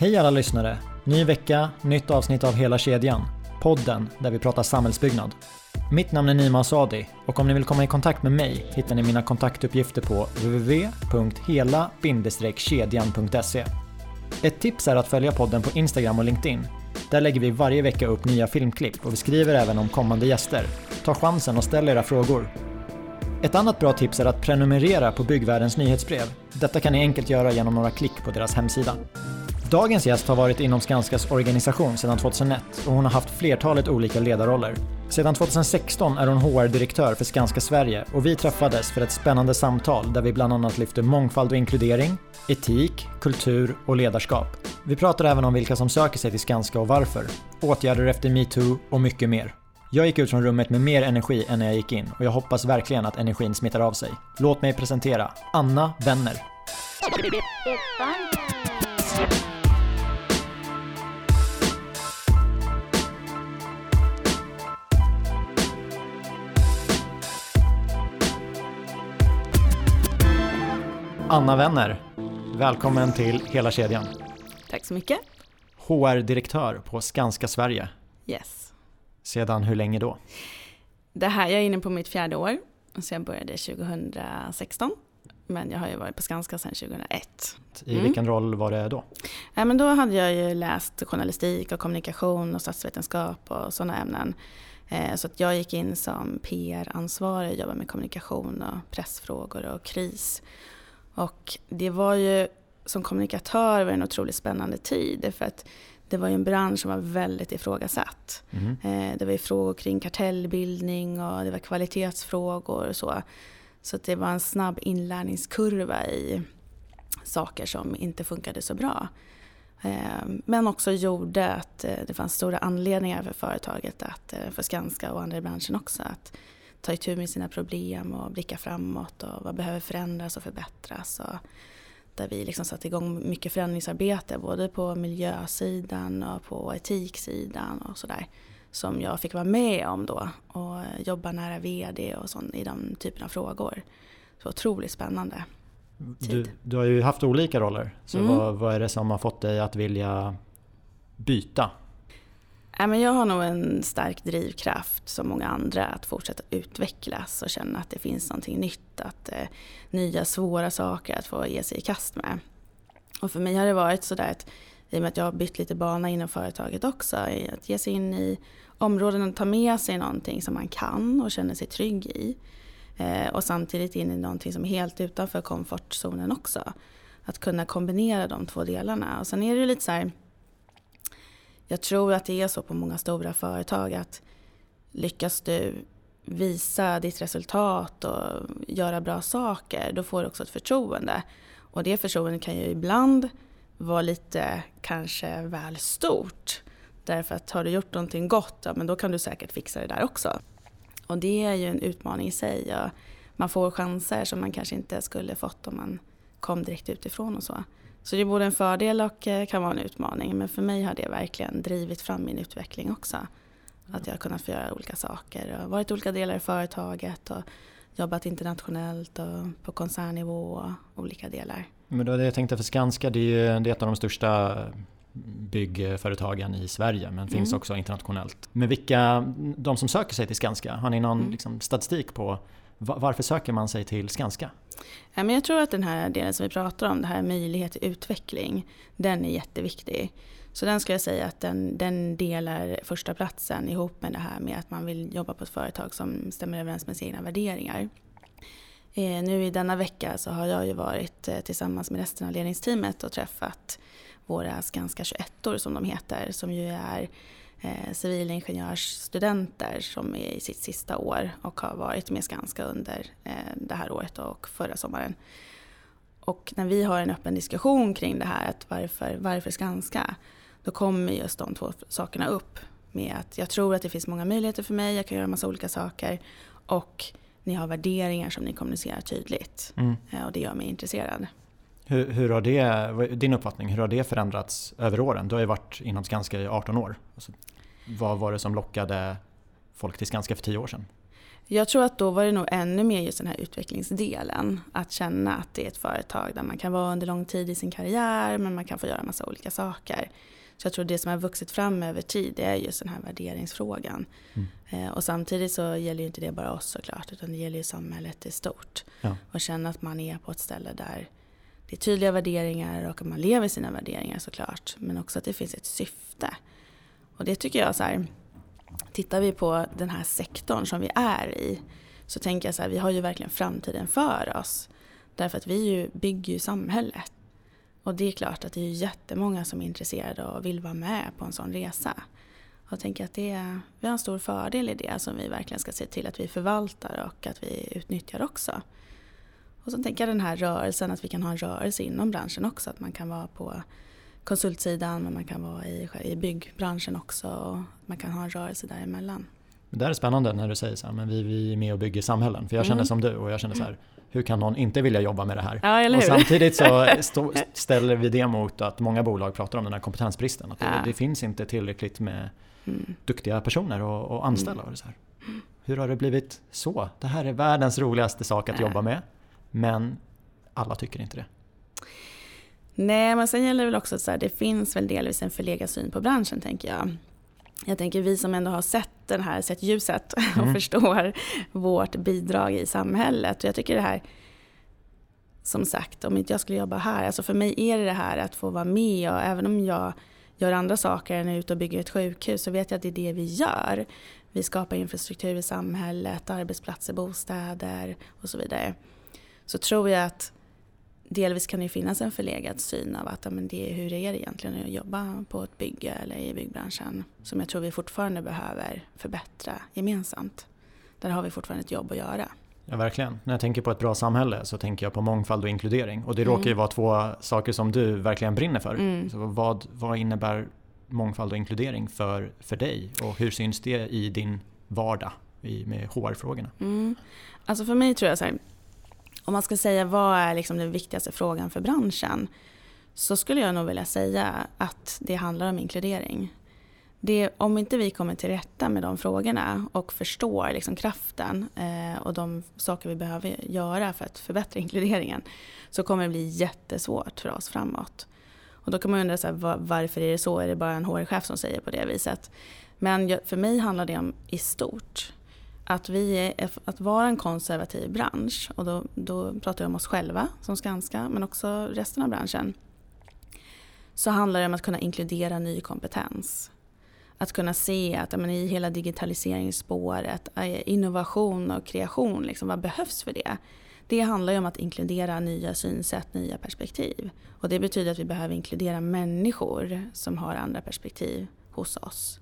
Hej alla lyssnare! Ny vecka, nytt avsnitt av Hela kedjan. Podden där vi pratar samhällsbyggnad. Mitt namn är Nima Asadi och om ni vill komma i kontakt med mig hittar ni mina kontaktuppgifter på www.hela-kedjan.se. Ett tips är att följa podden på Instagram och LinkedIn. Där lägger vi varje vecka upp nya filmklipp och vi skriver även om kommande gäster. Ta chansen och ställ era frågor. Ett annat bra tips är att prenumerera på Byggvärldens nyhetsbrev. Detta kan ni enkelt göra genom några klick på deras hemsida. Dagens gäst har varit inom Skanskas organisation sedan 2001 och hon har haft flertalet olika ledarroller. Sedan 2016 är hon HR-direktör för Skanska Sverige och vi träffades för ett spännande samtal där vi bland annat lyfter mångfald och inkludering, etik, kultur och ledarskap. Vi pratar även om vilka som söker sig till Skanska och varför, åtgärder efter metoo och mycket mer. Jag gick ut från rummet med mer energi än när jag gick in och jag hoppas verkligen att energin smittar av sig. Låt mig presentera Anna Wenner. Anna Wenner, välkommen till Hela kedjan. Tack så mycket. HR-direktör på Skanska Sverige. Yes. Sedan hur länge då? Det här, jag är inne på mitt fjärde år, så jag började 2016. Men jag har ju varit på Skanska sedan 2001. I mm. vilken roll var det då? Ja, men då hade jag ju läst journalistik och kommunikation och statsvetenskap och sådana ämnen. Eh, så att jag gick in som PR-ansvarig, jobbade med kommunikation och pressfrågor och kris. Och det var ju som kommunikatör var en otroligt spännande tid för att det var ju en bransch som var väldigt ifrågasatt. Mm. Det var ju frågor kring kartellbildning och det var kvalitetsfrågor och så. Så det var en snabb inlärningskurva i saker som inte funkade så bra. Eh, men också gjorde att eh, det fanns stora anledningar för företaget, att, för Skanska och andra i branschen också, att ta itu med sina problem och blicka framåt och vad behöver förändras och förbättras. Och där vi liksom satte igång mycket förändringsarbete både på miljösidan och på etiksidan och sådär. Som jag fick vara med om då och jobba nära VD och sånt i de typerna av frågor. Så otroligt spännande. Du, du, har ju haft olika roller. Så mm. vad, vad är det som har fått dig att vilja byta jag har nog en stark drivkraft som många andra att fortsätta utvecklas och känna att det finns någonting nytt, att eh, nya svåra saker att få ge sig i kast med. Och för mig har det varit sådär att i och med att jag har bytt lite bana inom företaget också, att ge sig in i områden och ta med sig någonting som man kan och känner sig trygg i. Eh, och samtidigt in i någonting som är helt utanför komfortzonen också. Att kunna kombinera de två delarna. Och sen är det ju lite så här, jag tror att det är så på många stora företag att lyckas du visa ditt resultat och göra bra saker, då får du också ett förtroende. Och det förtroendet kan ju ibland vara lite kanske väl stort. Därför att har du gjort någonting gott, ja, men då kan du säkert fixa det där också. Och det är ju en utmaning i sig. Och man får chanser som man kanske inte skulle fått om man kom direkt utifrån och så. Så det är både en fördel och eh, kan vara en utmaning. Men för mig har det verkligen drivit fram min utveckling också. Att jag har kunnat få göra olika saker och varit olika delar i företaget och jobbat internationellt och på koncernnivå och olika delar. Men då det jag tänkte för Skanska, det är ju det är ett av de största byggföretagen i Sverige men mm. finns också internationellt. Men vilka, de som söker sig till Skanska, har ni någon mm. liksom, statistik på varför söker man sig till Skanska? jag tror att den här delen som vi pratar om, det här möjlighet till utveckling, den är jätteviktig. Så den skulle jag säga att den, den delar första platsen ihop med det här med att man vill jobba på ett företag som stämmer överens med sina egna värderingar. Eh, nu i denna vecka så har jag ju varit eh, tillsammans med resten av ledningsteamet och träffat våra Skanska 21 som de heter, som ju är eh, civilingenjörsstudenter som är i sitt sista år och har varit med Skanska under eh, det här året och förra sommaren. Och när vi har en öppen diskussion kring det här, att varför, varför Skanska? Då kommer just de två sakerna upp. Med att jag tror att det finns många möjligheter för mig, jag kan göra massa olika saker. Och ni har värderingar som ni kommunicerar tydligt. Mm. Eh, och det gör mig intresserad. Hur, hur, har det, din uppfattning, hur har det förändrats över åren? Du har ju varit inom Skanska i 18 år. Alltså, vad var det som lockade folk till Skanska för 10 år sedan? Jag tror att då var det nog ännu mer just den här utvecklingsdelen. Att känna att det är ett företag där man kan vara under lång tid i sin karriär men man kan få göra massa olika saker. Så jag tror det som har vuxit fram över tid det är just den här värderingsfrågan. Mm. Eh, och samtidigt så gäller ju inte det bara oss såklart utan det gäller ju samhället i stort. Ja. Och känna att man är på ett ställe där det är tydliga värderingar och att man lever sina värderingar såklart. Men också att det finns ett syfte. Och det tycker jag så här, tittar vi på den här sektorn som vi är i så tänker jag så här, vi har ju verkligen framtiden för oss. Därför att vi ju bygger ju samhället. Och det är klart att det är jättemånga som är intresserade och vill vara med på en sån resa. Och jag tänker att det är, vi har en stor fördel i det som vi verkligen ska se till att vi förvaltar och att vi utnyttjar också. Och så tänker jag den här rörelsen, att vi kan ha en rörelse inom branschen också. Att man kan vara på konsultsidan men man kan vara i, i byggbranschen också. Och man kan ha en rörelse däremellan. Det där är spännande när du säger så här, men vi, vi är med och bygger samhällen. För jag känner mm. som du och jag känner så här, hur kan någon inte vilja jobba med det här? Ja, och samtidigt så stå, ställer vi det mot att många bolag pratar om den här kompetensbristen. Att det, ja. det finns inte tillräckligt med mm. duktiga personer och, och anställda. Mm. Så här. Hur har det blivit så? Det här är världens roligaste sak att ja. jobba med. Men alla tycker inte det. Nej, men sen gäller det väl också att det finns väl delvis en förlegad syn på branschen tänker jag. Jag tänker vi som ändå har sett den här, sett ljuset och mm. förstår vårt bidrag i samhället. Och jag tycker det här, som sagt, om inte jag skulle jobba här, alltså för mig är det det här att få vara med och även om jag gör andra saker än är ute och bygger ett sjukhus så vet jag att det är det vi gör. Vi skapar infrastruktur i samhället, arbetsplatser, bostäder och så vidare. Så tror jag att delvis kan det finnas en förlegad syn av att men det är, hur är det egentligen att jobba på ett bygge eller i byggbranschen som jag tror vi fortfarande behöver förbättra gemensamt. Där har vi fortfarande ett jobb att göra. Ja, verkligen. När jag tänker på ett bra samhälle så tänker jag på mångfald och inkludering. Och det mm. råkar ju vara två saker som du verkligen brinner för. Mm. Så vad, vad innebär mångfald och inkludering för, för dig? Och hur syns det i din vardag i, med HR-frågorna? Mm. Alltså för mig tror jag så här, om man ska säga vad är liksom den viktigaste frågan för branschen så skulle jag nog vilja säga att det handlar om inkludering. Det, om inte vi kommer till rätta med de frågorna och förstår liksom kraften eh, och de saker vi behöver göra för att förbättra inkluderingen så kommer det bli jättesvårt för oss framåt. Och då kan man undra så här, var, varför är det så? Är det bara en HR-chef som säger på det viset? Men för mig handlar det om i stort att, vi är, att vara en konservativ bransch, och då, då pratar jag om oss själva som Skanska, men också resten av branschen, så handlar det om att kunna inkludera ny kompetens. Att kunna se att men, i hela digitaliseringsspåret, eh, innovation och kreation, liksom, vad behövs för det? Det handlar ju om att inkludera nya synsätt, nya perspektiv. Och det betyder att vi behöver inkludera människor som har andra perspektiv hos oss.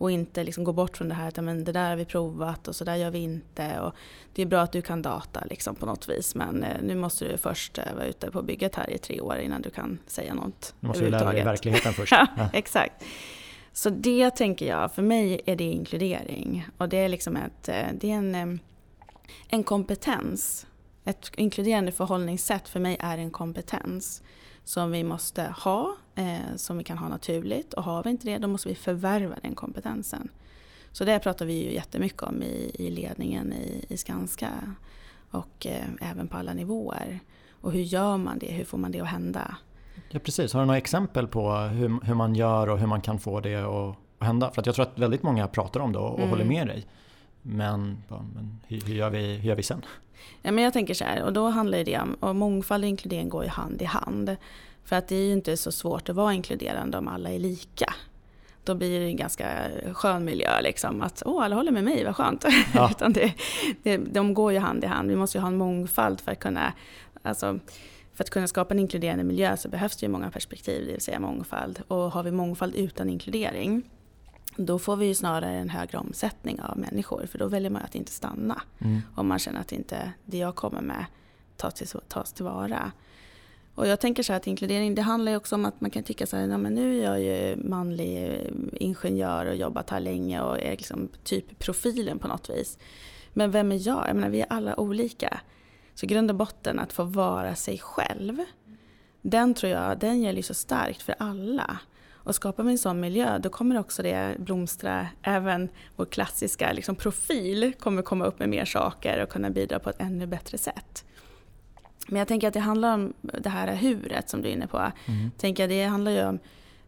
Och inte liksom gå bort från det här att men det där har vi provat och så där gör vi inte. Och det är bra att du kan data liksom på något vis men eh, nu måste du först eh, vara ute på bygget här i tre år innan du kan säga något. Du måste ju lära dig verkligheten först. ja, exakt. Så det tänker jag, för mig är det inkludering. Och det är liksom ett, eh, det är en, en kompetens. Ett inkluderande förhållningssätt för mig är en kompetens som vi måste ha, eh, som vi kan ha naturligt. Och har vi inte det, då måste vi förvärva den kompetensen. Så det pratar vi ju jättemycket om i, i ledningen i, i Skanska och eh, även på alla nivåer. Och hur gör man det? Hur får man det att hända? Ja precis, har du några exempel på hur, hur man gör och hur man kan få det att, att hända? För att jag tror att väldigt många pratar om det och, och mm. håller med dig. Men, men hur, hur, gör vi, hur gör vi sen? Ja, men jag tänker så här, och då handlar det om, och mångfald och inkludering går ju hand i hand. För att det är ju inte så svårt att vara inkluderande om alla är lika. Då blir det en ganska skön miljö liksom. Att åh, alla håller med mig, vad skönt. Ja. Utan det, det, de går ju hand i hand. Vi måste ju ha en mångfald för att kunna, alltså, för att kunna skapa en inkluderande miljö så behövs det ju många perspektiv, det vill säga mångfald. Och har vi mångfald utan inkludering då får vi ju snarare en högre omsättning av människor för då väljer man att inte stanna. Mm. Om man känner att inte det jag kommer med tas, till, tas tillvara. Och jag tänker så här att inkludering det handlar ju också om att man kan tycka så här, men nu är jag ju manlig ingenjör och jobbat här länge och är liksom typ profilen på något vis. Men vem är jag? Jag menar vi är alla olika. Så grund och botten att få vara sig själv. Den tror jag, den gäller ju så starkt för alla. Och skapar vi en sån miljö då kommer också det blomstra, även vår klassiska liksom, profil kommer komma upp med mer saker och kunna bidra på ett ännu bättre sätt. Men jag tänker att det handlar om det här huret som du är inne på. Mm. Tänker det handlar ju om,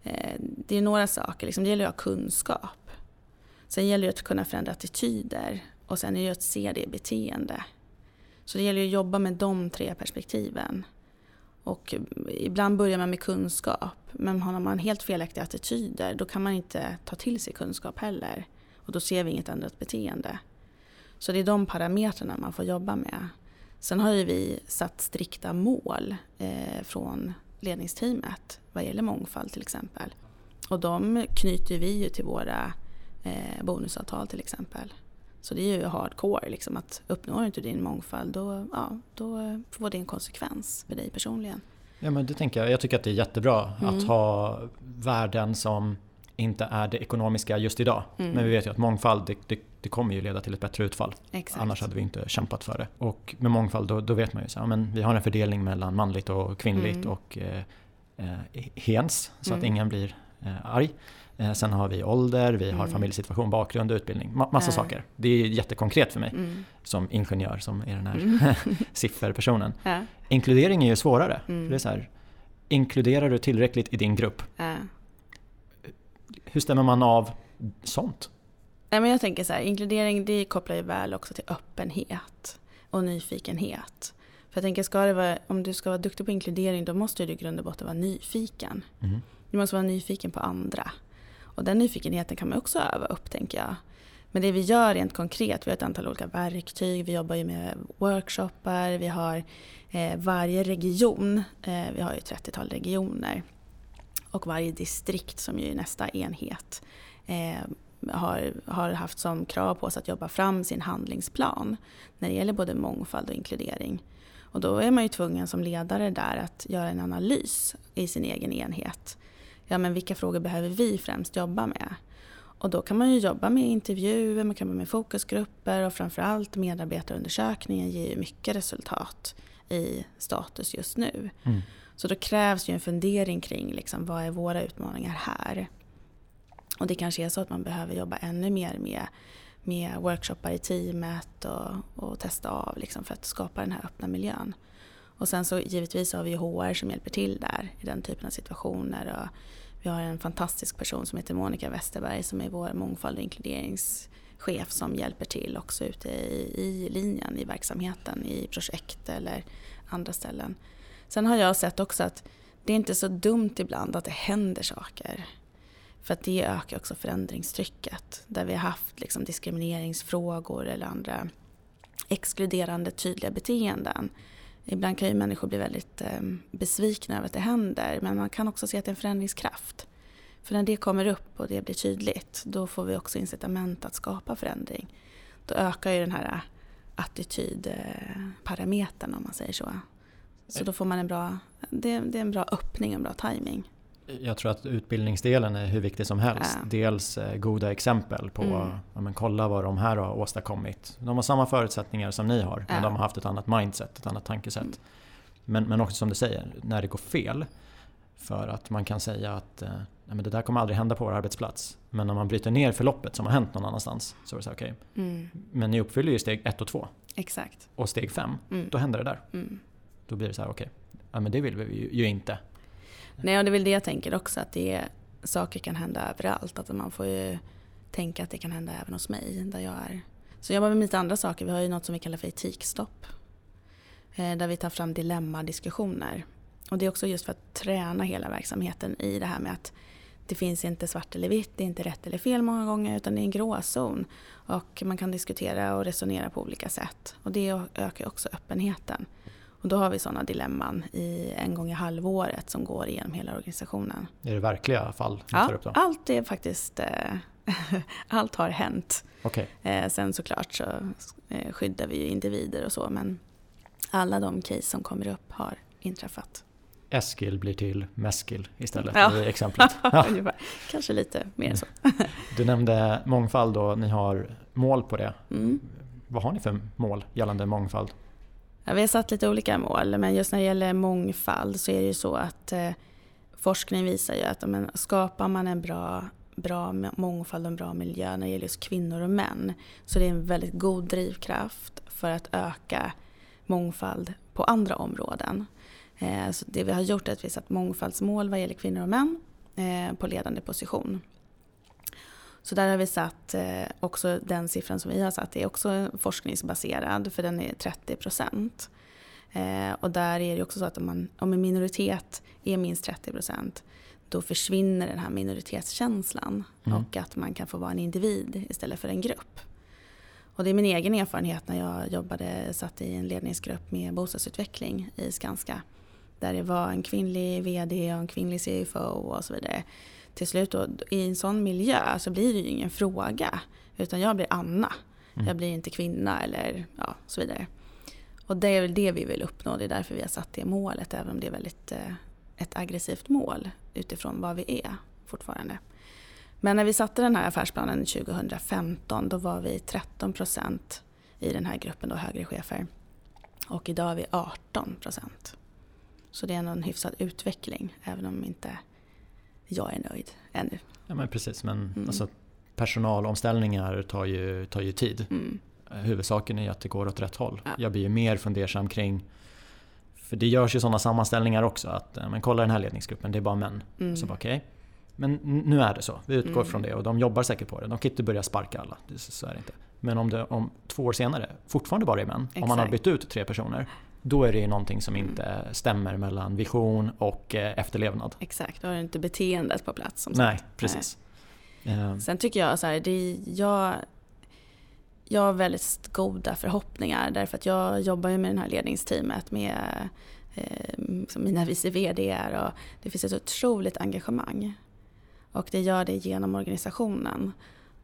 eh, det är några saker, liksom, det gäller att ha kunskap. Sen gäller det att kunna förändra attityder och sen är det att se det beteende. Så det gäller att jobba med de tre perspektiven. Och ibland börjar man med kunskap, men har man helt felaktiga attityder då kan man inte ta till sig kunskap heller. Och då ser vi inget ändrat beteende. Så det är de parametrarna man får jobba med. Sen har ju vi satt strikta mål eh, från ledningsteamet vad gäller mångfald till exempel. Och de knyter vi ju till våra eh, bonusavtal till exempel. Så det är ju hardcore, liksom, att uppnår du inte din mångfald då, ja, då får det en konsekvens för dig personligen. Ja men det tänker jag. Jag tycker att det är jättebra mm. att ha värden som inte är det ekonomiska just idag. Mm. Men vi vet ju att mångfald det, det, det, kommer ju leda till ett bättre utfall. Exakt. Annars hade vi inte kämpat för det. Och med mångfald då, då vet man ju så men vi har en fördelning mellan manligt och kvinnligt mm. och eh, eh, hens så att mm. ingen blir eh, arg. Eh, sen har vi ålder, vi har mm. familjesituation, bakgrund, utbildning. Ma massa äh. saker. Det är jättekonkret för mig mm. som ingenjör som är den här mm. sifferpersonen. Äh. Inkludering är ju svårare. För det är så här, inkluderar du tillräckligt i din grupp? Äh. Hur stämmer man av sånt? Nej, men jag tänker så här, inkludering det kopplar ju väl också till öppenhet och nyfikenhet. För jag tänker, ska det vara, om du ska vara duktig på inkludering då måste du i grund och botten vara nyfiken. Mm. Du måste vara nyfiken på andra. Och den nyfikenheten kan man också öva upp tänker jag. Men det vi gör rent konkret, vi har ett antal olika verktyg, vi jobbar ju med workshoppar, vi har eh, varje region, eh, vi har ju 30-tal regioner och varje distrikt som ju är nästa enhet eh, har, har haft som krav på sig att jobba fram sin handlingsplan när det gäller både mångfald och inkludering. Och då är man ju tvungen som ledare där att göra en analys i sin egen enhet ja men vilka frågor behöver vi främst jobba med? Och då kan man ju jobba med intervjuer, man kan jobba med fokusgrupper och framförallt medarbetarundersökningen ger ju mycket resultat i status just nu. Mm. Så då krävs ju en fundering kring liksom, vad är våra utmaningar här? Och det kanske är så att man behöver jobba ännu mer med, med workshoppar i teamet och, och testa av liksom, för att skapa den här öppna miljön. Och sen så givetvis har vi HR som hjälper till där i den typen av situationer. Och vi har en fantastisk person som heter Monica Westerberg som är vår mångfald och inkluderingschef som hjälper till också ute i, i linjen i verksamheten, i projekt eller andra ställen. Sen har jag sett också att det är inte så dumt ibland att det händer saker. För att det ökar också förändringstrycket. Där vi har haft liksom diskrimineringsfrågor eller andra exkluderande tydliga beteenden Ibland kan ju människor bli väldigt eh, besvikna över att det händer men man kan också se att det är en förändringskraft. För när det kommer upp och det blir tydligt då får vi också incitament att skapa förändring. Då ökar ju den här eh, attitydparametern eh, om man säger så. Så då får man en bra, det, det är en bra öppning, en bra timing. Jag tror att utbildningsdelen är hur viktig som helst. Ja. Dels eh, goda exempel på, mm. ja, men kolla vad de här har åstadkommit. De har samma förutsättningar som ni har, ja. men de har haft ett annat mindset, ett annat tankesätt. Mm. Men, men också som du säger, när det går fel. För att man kan säga att eh, nej, men det där kommer aldrig hända på vår arbetsplats. Men om man bryter ner förloppet som har hänt någon annanstans så är det så okej. Okay. Mm. Men ni uppfyller ju steg 1 och 2. Exakt. Och steg 5, mm. då händer det där. Mm. Då blir det så här, okej, okay, ja, men det vill vi ju, ju inte. Nej, och det är väl det jag tänker också, att det saker kan hända överallt. Att man får ju tänka att det kan hända även hos mig, där jag är. Så jag jobbar med lite andra saker. Vi har ju något som vi kallar för etikstopp. Eh, där vi tar fram dilemmadiskussioner. Och det är också just för att träna hela verksamheten i det här med att det finns inte svart eller vitt, det är inte rätt eller fel många gånger utan det är en gråzon. Och man kan diskutera och resonera på olika sätt. Och det ökar också öppenheten. Och då har vi sådana dilemman i en gång i halvåret som går igenom hela organisationen. Är det verkliga fall ja, tar upp då? allt är faktiskt... Eh, allt har hänt. Okay. Eh, sen såklart så eh, skyddar vi ju individer och så men alla de case som kommer upp har inträffat. Eskil blir till Meskil istället ja. i exemplet. Ja. Kanske lite mer så. du nämnde mångfald och ni har mål på det. Mm. Vad har ni för mål gällande mångfald? Ja, vi har satt lite olika mål men just när det gäller mångfald så är det ju så att eh, forskning visar ju att men, skapar man en bra, bra mångfald och en bra miljö när det gäller just kvinnor och män så det är en väldigt god drivkraft för att öka mångfald på andra områden. Eh, så det vi har gjort är att vi satt mångfaldsmål vad gäller kvinnor och män eh, på ledande position. Så där har vi satt eh, också den siffran som vi har satt är också forskningsbaserad för den är 30 procent. Och där är det också så att om, man, om en minoritet är minst 30 procent då försvinner den här minoritetskänslan mm. och att man kan få vara en individ istället för en grupp. Och det är min egen erfarenhet när jag jobbade, satt i en ledningsgrupp med bostadsutveckling i Skanska. Där det var en kvinnlig VD och en kvinnlig CFO och så vidare. Till slut då, i en sån miljö så blir det ju ingen fråga. Utan jag blir Anna. Mm. Jag blir inte kvinna eller ja, så vidare. Och det är väl det vi vill uppnå. Det är därför vi har satt det målet. Även om det är väldigt eh, ett aggressivt mål utifrån vad vi är fortfarande. Men när vi satte den här affärsplanen 2015 då var vi 13 procent i den här gruppen då högre chefer. Och idag är vi 18 procent. Så det är en hyfsad utveckling även om inte jag är nöjd ännu. Ja men precis men mm. alltså, personalomställningar tar ju, tar ju tid. Mm. Huvudsaken är att det går åt rätt håll. Ja. Jag blir ju mer fundersam kring för det görs ju sådana sammanställningar också att men kolla den här ledningsgruppen, det är bara män. Mm. Så bara, okay. Men nu är det så, vi utgår mm. från det och de jobbar säkert på det. De kan inte börja sparka alla, så är det inte. Men om det om två år senare fortfarande bara är män, Exakt. om man har bytt ut tre personer, då är det någonting som inte stämmer mellan vision och eh, efterlevnad. Exakt, då har du inte beteendet på plats. Som Nej, sagt. precis. Nej. Eh. Sen tycker jag så här, det, jag, jag har väldigt goda förhoppningar därför att jag jobbar ju med det här ledningsteamet med eh, mina vice VD och det finns ett otroligt engagemang. Och det gör det genom organisationen.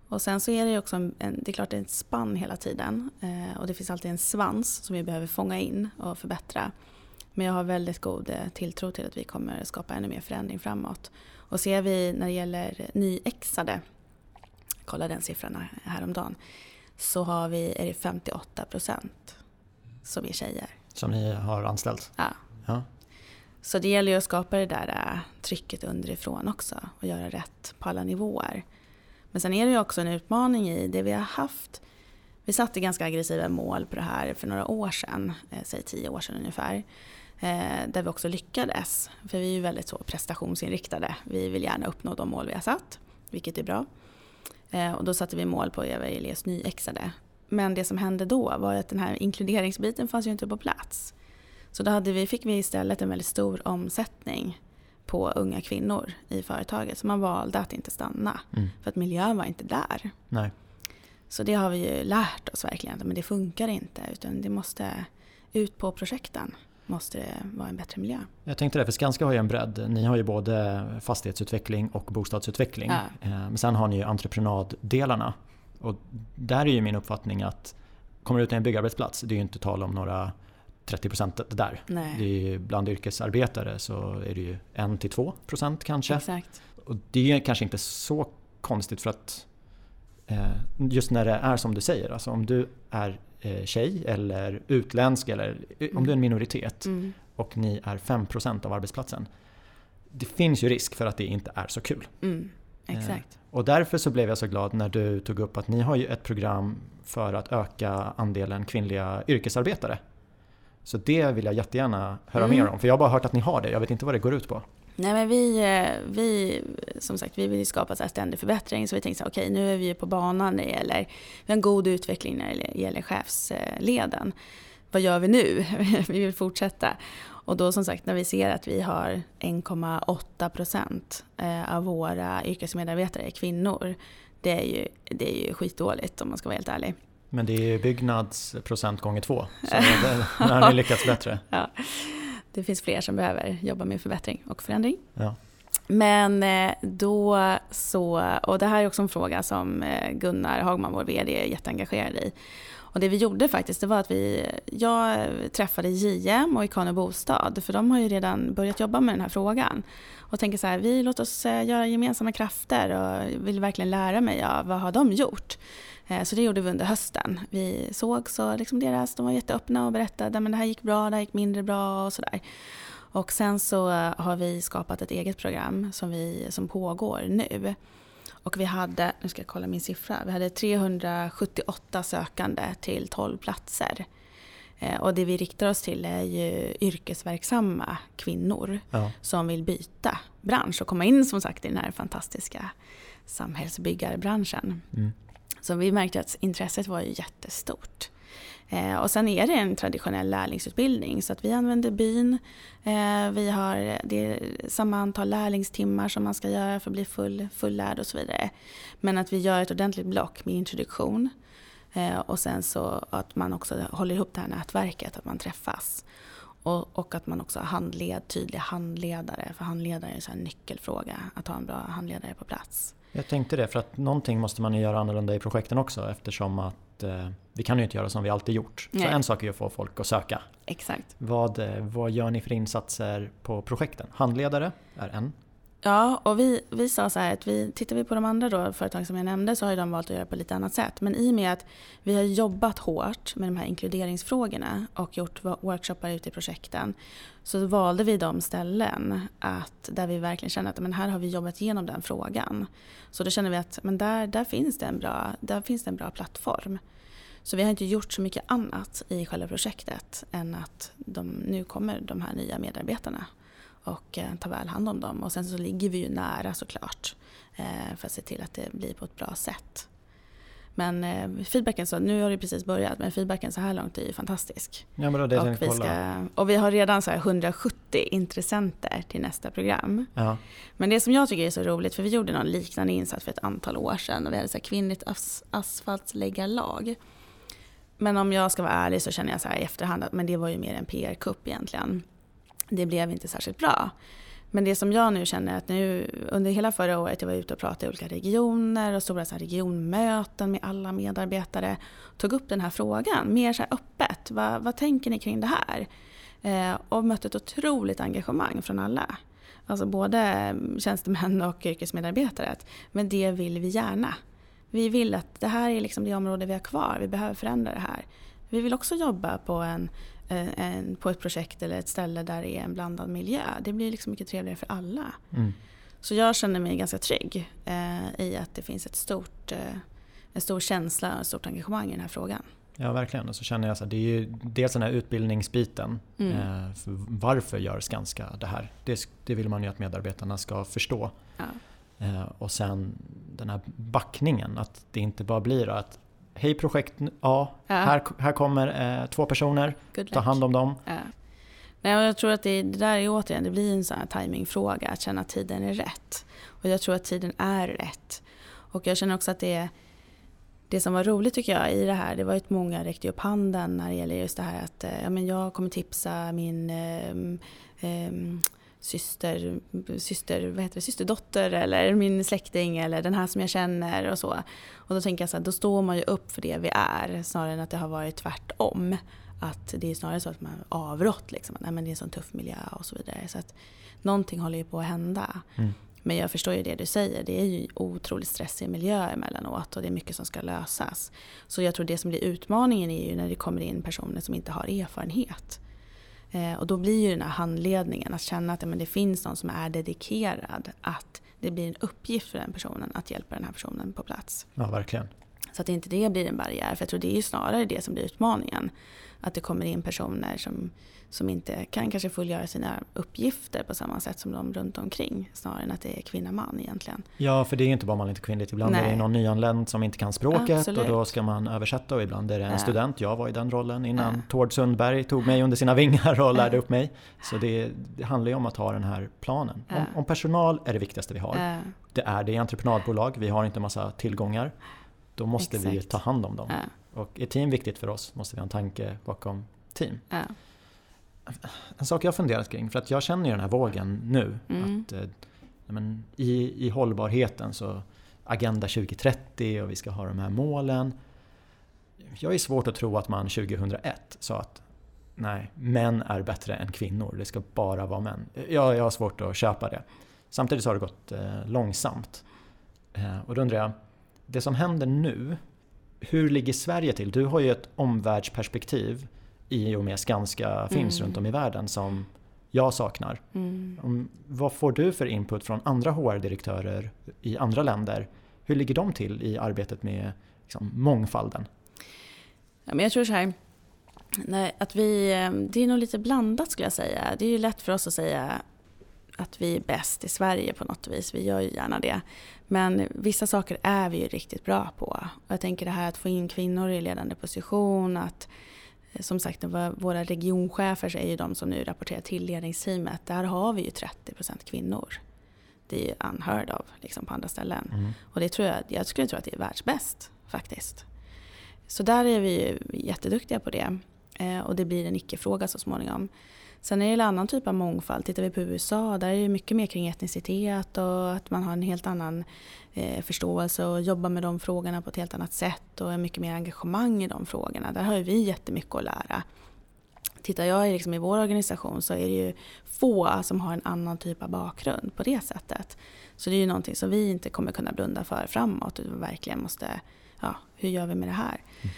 Och sen så är det också en, det är klart det är ett spann hela tiden. Eh, och det finns alltid en svans som vi behöver fånga in och förbättra. Men jag har väldigt god eh, tilltro till att vi kommer skapa ännu mer förändring framåt. Och ser vi när det gäller nyexade, kolla den siffran häromdagen, så har vi, är det 58 procent som är tjejer. Som ni har anställt? Ja. ja. Så det gäller ju att skapa det där äh, trycket underifrån också och göra rätt på alla nivåer. Men sen är det ju också en utmaning i det vi har haft. Vi satte ganska aggressiva mål på det här för några år sedan, eh, säg tio år sedan ungefär. Eh, där vi också lyckades. För vi är ju väldigt så prestationsinriktade. Vi vill gärna uppnå de mål vi har satt, vilket är bra. Eh, och då satte vi mål på Eva Elias nyexade. Men det som hände då var att den här inkluderingsbiten fanns ju inte på plats. Så då hade vi, fick vi istället en väldigt stor omsättning på unga kvinnor i företaget. Så man valde att inte stanna. Mm. För att miljön var inte där. Nej. Så det har vi ju lärt oss verkligen. Men det funkar inte. Utan det måste ut på projekten. Måste det vara en bättre miljö. Jag tänkte det, för Skanska har ju en bredd. Ni har ju både fastighetsutveckling och bostadsutveckling. Ja. Eh, men sen har ni ju entreprenaddelarna. Och där är ju min uppfattning att kommer du ut till en byggarbetsplats, det är ju inte tal om några 30 procent där. Nej. Det är bland yrkesarbetare så är det ju 1-2 procent kanske. Exakt. Och det är kanske inte så konstigt för att eh, just när det är som du säger, alltså om du är eh, tjej eller utländsk eller mm. om du är en minoritet mm. och ni är 5 procent av arbetsplatsen. Det finns ju risk för att det inte är så kul. Mm. Exakt. Och därför så blev jag så glad när du tog upp att ni har ju ett program för att öka andelen kvinnliga yrkesarbetare. Så det vill jag jättegärna höra mm. mer om. För jag har bara hört att ni har det. Jag vet inte vad det går ut på. Nej men vi, eh, vi, som sagt, vi vill skapa så här ständig förbättring. Så vi tänkte okej okay, nu är vi på banan när det gäller, vi har en god utveckling när det gäller chefsleden. Vad gör vi nu? vi vill fortsätta. Och då som sagt när vi ser att vi har 1,8 procent eh, av våra yrkesmedarbetare är kvinnor. Det är ju, det är ju skitdåligt om man ska vara helt ärlig. Men det är byggnadsprocent gånger två. Så där har ni lyckats bättre. Ja. Det finns fler som behöver jobba med förbättring och förändring. Ja. Men eh, då så, och det här är också en fråga som eh, Gunnar Hagman, vår VD, är jätteengagerad i. Och det vi gjorde faktiskt, det var att vi, jag träffade JM och Ikano Bostad, för de har ju redan börjat jobba med den här frågan. Och tänker så här, vi låter oss eh, göra gemensamma krafter och vill verkligen lära mig av vad har de gjort. Eh, så det gjorde vi under hösten. Vi såg så liksom deras, de var jätteöppna och berättade att det här gick bra, det här gick mindre bra och sådär. Och sen så har vi skapat ett eget program som, vi, som pågår nu. Och vi hade, nu ska jag kolla min siffra, vi hade 378 sökande till 12 platser. Eh, och det vi riktar oss till är ju yrkesverksamma kvinnor ja. som vill byta bransch och komma in som sagt i den här fantastiska samhällsbyggarbranschen. Mm. Så vi märkte att intresset var ju jättestort. Eh, och sen är det en traditionell lärlingsutbildning så att vi använder byn. Eh, vi har det är samma antal lärlingstimmar som man ska göra för att bli full, fullärd och så vidare. Men att vi gör ett ordentligt block med introduktion eh, och sen så att man också håller ihop det här nätverket, att man träffas. Och, och, att man också har handled, tydliga handledare, för handledare är en nyckelfråga, att ha en bra handledare på plats. Jag tänkte det, för att någonting måste man ju göra annorlunda i projekten också eftersom att eh, vi kan ju inte göra som vi alltid gjort. Nej. Så en sak är att få folk att söka. Exakt. Vad, eh, vad gör ni för insatser på projekten? Handledare är en. Ja, och vi, vi sa så här att vi, tittar vi på de andra då, företag som jag nämnde så har de valt att göra på lite annat sätt. Men i och med att vi har jobbat hårt med de här inkluderingsfrågorna och gjort workshoppar ute i projekten så valde vi de ställen att, där vi verkligen känner att men här har vi jobbat igenom den frågan. Så då känner vi att men där, där, finns det en bra, där finns det en bra plattform. Så vi har inte gjort så mycket annat i själva projektet än att de, nu kommer de här nya medarbetarna och eh, ta väl hand om dem. Och sen så ligger vi ju nära såklart eh, för att se till att det blir på ett bra sätt. Men eh, feedbacken, så, nu har det precis börjat, men feedbacken så här långt är ju fantastisk. Ja, men det och, vi ska, och vi har redan så 170 intressenter till nästa program. Ja. Men det som jag tycker är så roligt, för vi gjorde någon liknande insats för ett antal år sedan och vi hade så här kvinnligt as asfaltsläggarlag. Men om jag ska vara ärlig så känner jag så här i efterhand att men det var ju mer en PR-kupp egentligen. Det blev inte särskilt bra. Men det som jag nu känner att nu under hela förra året, jag var ute och pratade i olika regioner och stora så regionmöten med alla medarbetare. Tog upp den här frågan mer så öppet. Vad, vad tänker ni kring det här? Eh, och mötte ett otroligt engagemang från alla. Alltså både tjänstemän och yrkesmedarbetare. Men det vill vi gärna. Vi vill att det här är liksom det område vi har kvar. Vi behöver förändra det här. Vi vill också jobba på en Eh, en, på ett projekt eller ett ställe där det är en blandad miljö. Det blir liksom mycket trevligare för alla. Mm. Så jag känner mig ganska trygg eh, i att det finns ett stort, eh, en stor känsla och ett stort engagemang i den här frågan. Ja verkligen. Och så känner jag att det är ju dels den här utbildningsbiten. Mm. Eh, varför gör Skanska det här? Det, det, vill man ju att medarbetarna ska förstå. Ja. Eh, och sen den här backningen. Att det inte bara blir att Hej projekt A, ja. här, här kommer eh, två personer, ta hand om dem. Ja. Men jag tror att det, det, där är återigen, det blir en sån här timingfråga, att känna att tiden är rätt. Och jag tror att tiden är rätt. Och jag känner också att det det som var roligt tycker jag i det här, det var att många räckte upp handen när det gäller just det här att eh, ja, men jag kommer tipsa min eh, eh, syster, syster, vad heter det, systerdotter eller min släkting eller den här som jag känner och så. Och då tänker jag så här, då står man ju upp för det vi är snarare än att det har varit tvärtom. Att det är snarare så att man avrått liksom, att nej, men det är en sån tuff miljö och så vidare. Så att någonting håller ju på att hända. Mm. Men jag förstår ju det du säger, det är ju otroligt stressig miljö emellanåt och det är mycket som ska lösas. Så jag tror det som blir utmaningen är ju när det kommer in personer som inte har erfarenhet. Eh, och då blir ju den här handledningen, att känna att men det finns någon som är dedikerad, att det blir en uppgift för den personen att hjälpa den här personen på plats. Ja, verkligen. Så att inte det blir en barriär, för jag tror det är ju snarare det som blir utmaningen. Att det kommer in personer som som inte kan kanske fullgöra sina uppgifter på samma sätt som de runt omkring. Snarare än att det är kvinna-man egentligen. Ja, för det är inte bara manligt och kvinnligt. Ibland Nej. är det någon nyanländ som inte kan språket Absolut. och då ska man översätta och ibland är det en ja. student. Jag var i den rollen innan ja. Tord Sundberg tog mig under sina vingar och lärde upp mig. Så det, det handlar ju om att ha den här planen. Ja. Om, om, personal är det viktigaste vi har. Det är det i entreprenadbolag. Vi har inte massa tillgångar. Då måste Exakt. vi ta hand om dem. Och är team viktigt för oss måste vi ha en tanke bakom team en sak jag funderat kring, för att jag känner ju den här vågen nu. Mm. Att, eh, men, i, I hållbarheten så Agenda 2030 och vi ska ha de här målen. Jag är svårt att tro att man 2001 sa att nej, män är bättre än kvinnor, det ska bara vara män. Jag, jag har svårt att köpa det. Samtidigt så har det gått eh, långsamt. Eh, och då undrar jag, det som händer nu, hur ligger Sverige till? Du har ju ett omvärldsperspektiv i och med Skanska finns mm. runt om i världen som jag saknar. Mm. Vad får du för input från andra HR-direktörer i andra länder? Hur ligger de till i arbetet med liksom, mångfalden? Ja, men jag tror så här, nej, att vi, eh, det är nog lite blandat skulle jag säga. Det är ju lätt för oss att säga att vi är bäst i Sverige på något vis. Vi gör ju gärna det. Men vissa saker är vi ju riktigt bra på. Och jag tänker det här att få in kvinnor i ledande position, att som sagt våra regionchefer är ju de som nu rapporterar till ledningsteamet. Där har vi ju 30% kvinnor. Det är ju unheard av liksom på andra ställen. Mm. Och det tror jag, jag skulle tro att det är världsbäst faktiskt. Så där är vi ju jätteduktiga på det. Eh, och det blir en icke-fråga så småningom. Sen när det gäller annan typ av mångfald, tittar vi på USA, där är det mycket mer kring etnicitet och att man har en helt annan eh, förståelse och jobbar med de frågorna på ett helt annat sätt och är mycket mer engagemang i de frågorna. Där har vi jättemycket att lära. Tittar jag liksom i vår organisation så är det ju få som har en annan typ av bakgrund på det sättet. Så det är ju någonting som vi inte kommer kunna blunda för framåt utan verkligen måste, ja, hur gör vi med det här? Mm.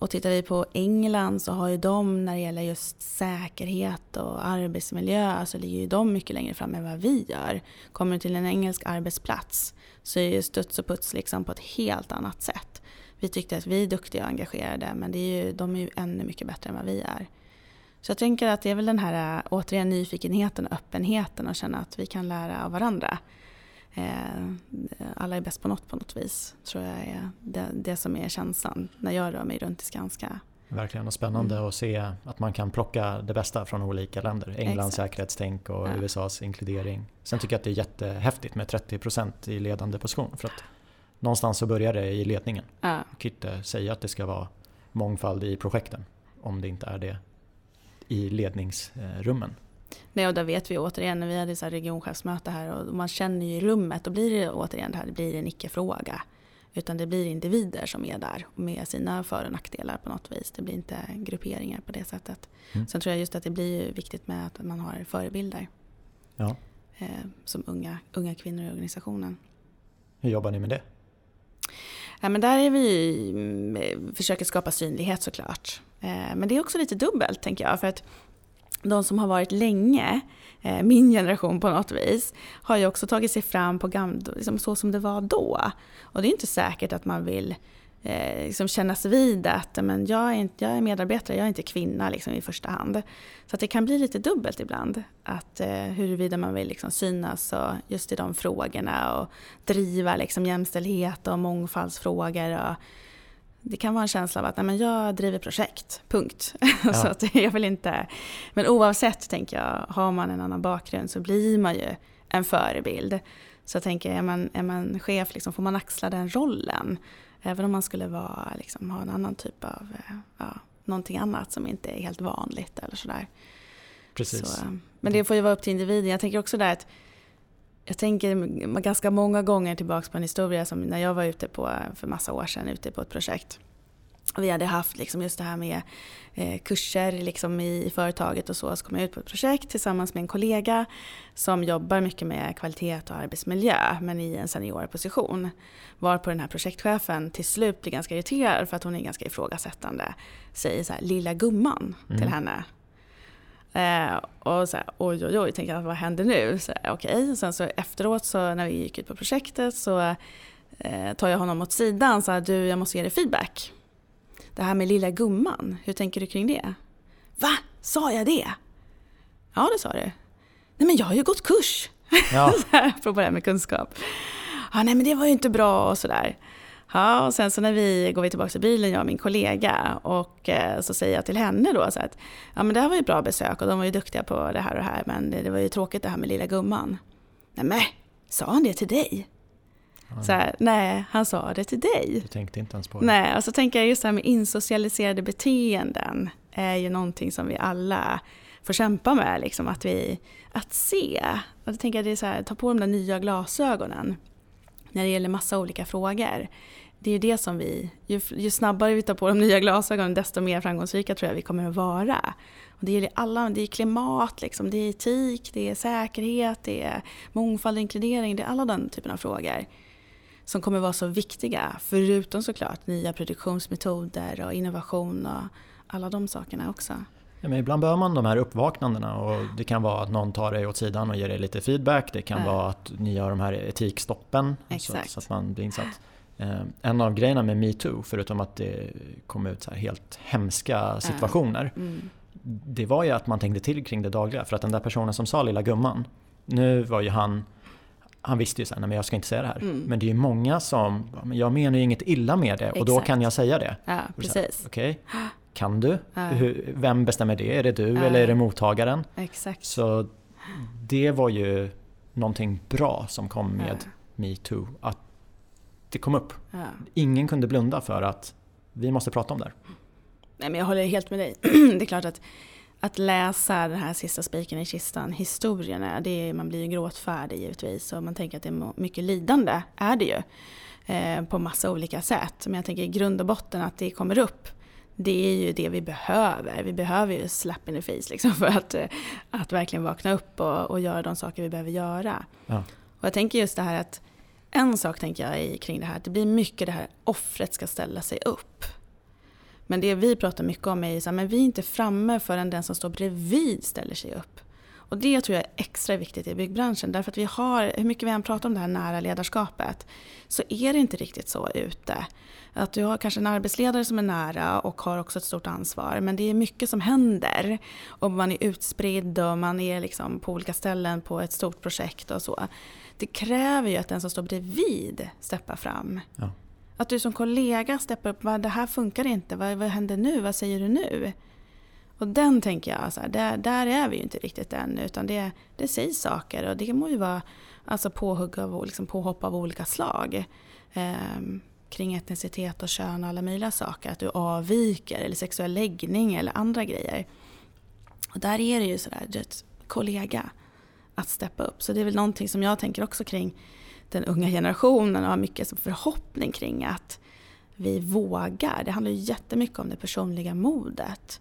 Och tittar vi på England så har ju de när det gäller just säkerhet och arbetsmiljö så ligger ju de mycket längre fram än vad vi gör. Kommer du till en engelsk arbetsplats så är ju studs och puts liksom på ett helt annat sätt. Vi tyckte att vi är duktiga och engagerade men det är ju, de är ju ännu mycket bättre än vad vi är. Så jag tänker att det är väl den här äh, återigen nyfikenheten och öppenheten och känna att vi kan lära av varandra. Eh, alla är bäst på något på något vis. tror jag är det, det som är känslan när jag rör mig runt i Skanska. Verkligen och spännande mm. att se att man kan plocka det bästa från olika länder. Englands Exakt. säkerhetstänk och ja. USAs inkludering. Sen tycker jag att det är jättehäftigt med 30% i ledande position. För att någonstans så börjar det i ledningen. Ja. Man kan inte säga att det ska vara mångfald i projekten om det inte är det i ledningsrummen. Nej, och där vet vi återigen när vi hade så här regionchefsmöte här och man känner ju i rummet, då blir det återigen det här, det blir en icke-fråga. Utan det blir individer som är där med sina för och nackdelar på något vis. Det blir inte grupperingar på det sättet. Mm. Sen tror jag just att det blir viktigt med att man har förebilder. Ja. Eh, som unga, unga kvinnor i organisationen. Hur jobbar ni med det? Ja, men där är vi, mm, försöker skapa synlighet såklart. Eh, men det är också lite dubbelt tänker jag. För att de som har varit länge, eh, min generation på något vis, har ju också tagit sig fram på gamla, liksom så som det var då. Och det är inte säkert att man vill eh, liksom kännas vid att men jag, är inte, jag är medarbetare, jag är inte kvinna liksom, i första hand. Så att det kan bli lite dubbelt ibland. Att, eh, huruvida man vill liksom, synas och just i de frågorna och driva liksom, jämställdhet och mångfaldsfrågor. Och, det kan vara en känsla av att nej, men jag driver projekt, punkt. Ja. så att jag vill inte... Men oavsett, tänker jag, har man en annan bakgrund så blir man ju en förebild. Så jag tänker, är man, är man chef, liksom, får man axla den rollen? Även om man skulle vara, liksom, ha en annan typ av, eh, ja, någonting annat som inte är helt vanligt eller sådär. Precis. Så, eh, men det får ju vara upp till individen. Jag tänker också där att jag tänker ganska många gånger tillbaka på en historia som när jag var ute på, för massa år sedan, ute på ett projekt. Vi hade haft liksom just det här med eh, kurser liksom i, i, företaget och så. Så kom jag ut på ett projekt tillsammans med en kollega som jobbar mycket med kvalitet och arbetsmiljö men i en senior position. Var på den här projektchefen till slut blir ganska irriterad för att hon är ganska ifrågasättande. Säger så här, lilla gumman mm. till henne. Eh, och så här, oj oj oj, tänker jag, vad händer nu? Okej, okay. sen så efteråt så när vi gick ut på projektet så eh, tar jag honom åt sidan så här, du jag måste ge dig feedback. Det här med lilla gumman, hur tänker du kring det? Va? Sa jag det? Ja, det sa du. Nej men jag har ju gått kurs. Ja. Apropå det här med kunskap. Ja, nej men det var ju inte bra och sådär. Ja, och sen så när vi går vi tillbaka till bilen, jag och min kollega, och eh, så säger jag till henne då så att ja, men det här var ju bra besök och de var ju duktiga på det här och det här, men det, det var ju tråkigt det här med lilla gumman. Nej men, sa han det till dig? Ja. Så här, nej, han sa det till dig. Du tänkte inte ens på det? Nej, och så tänker jag just det här med insocialiserade beteenden är ju någonting som vi alla får kämpa med, liksom att vi, att se. Och då tänker jag det är så här, ta på de där nya glasögonen när det gäller massa olika frågor det är ju det som vi, ju, ju, snabbare vi tar på de nya glasögonen desto mer framgångsrika tror jag vi kommer att vara. Och det, gäller alla, det är klimat, liksom, det är etik, det är säkerhet, det är mångfald och inkludering, det är alla den typen av frågor som kommer att vara så viktiga. Förutom såklart nya produktionsmetoder och innovation och alla de sakerna också. Ja, men ibland behöver man de här uppvaknandena och det kan vara att någon tar dig åt sidan och ger dig lite feedback. Det kan Ja. vara att ni gör de här etikstoppen så att, så att man blir insatt. Eh, En av grejerna med metoo, förutom att det kom ut så helt hemska situationer, Mm. det var ju att man tänkte till kring det dagliga. För att den där personen som sa lilla gumman, nu var ju han han visste ju sen, men jag ska inte säga det här. Mm. Men det är ju många som, "Ja, men jag menar ju inget illa med det och då Exakt. kan jag säga det. Ja, precis. Okej, kan du? Ja. Hur, vem bestämmer det? Är det du Ja. eller är det mottagaren? Exakt. Så det var ju någonting bra som kom med Ja. metoo. Att det kom upp. Ingen kunde blunda för att vi måste prata om det här. Nej, men jag håller helt med dig. det är klart att, att läsa den här sista spiken i kistan, historierna, det är, man blir ju gråtfärdig givetvis och man tänker att det är mycket lidande, är det ju. Eh, på massa olika sätt. Men jag tänker i grund och botten att det kommer upp. Det är ju det vi behöver. Vi behöver ju slap in the face liksom för att, eh, att verkligen vakna upp och, och göra de saker vi behöver göra. Ja. Och jag tänker just det här att en sak tänker jag i, kring det här, att det blir mycket det här offret ska ställa sig upp. Men det vi pratar mycket om är ju så här, men vi är inte framme förrän den som står bredvid ställer sig upp. Och det tror jag är extra viktigt i byggbranschen därför att vi har, hur mycket vi än pratar om det här nära ledarskapet, så är det inte riktigt så ute. Att du har kanske en arbetsledare som är nära och har också ett stort ansvar men det är mycket som händer och man är utspridd och man är liksom på olika ställen på ett stort projekt och så. Det kräver ju att den som står bredvid steppar fram. Ja. Att du som kollega steppar upp, det här funkar inte, vad, vad händer nu, vad säger du nu? Och den tänker jag, så här, där, där är vi ju inte riktigt än utan det, det sägs saker och det må ju vara alltså påhugg av, liksom påhopp av olika slag. Eh, kring etnicitet och kön och alla möjliga saker. Att du avviker eller sexuell läggning eller andra grejer. Och där är det ju sådär, kollega att steppa upp. Så det är väl någonting som jag tänker också kring den unga generationen och har mycket som förhoppning kring att vi vågar. Det handlar ju jättemycket om det personliga modet.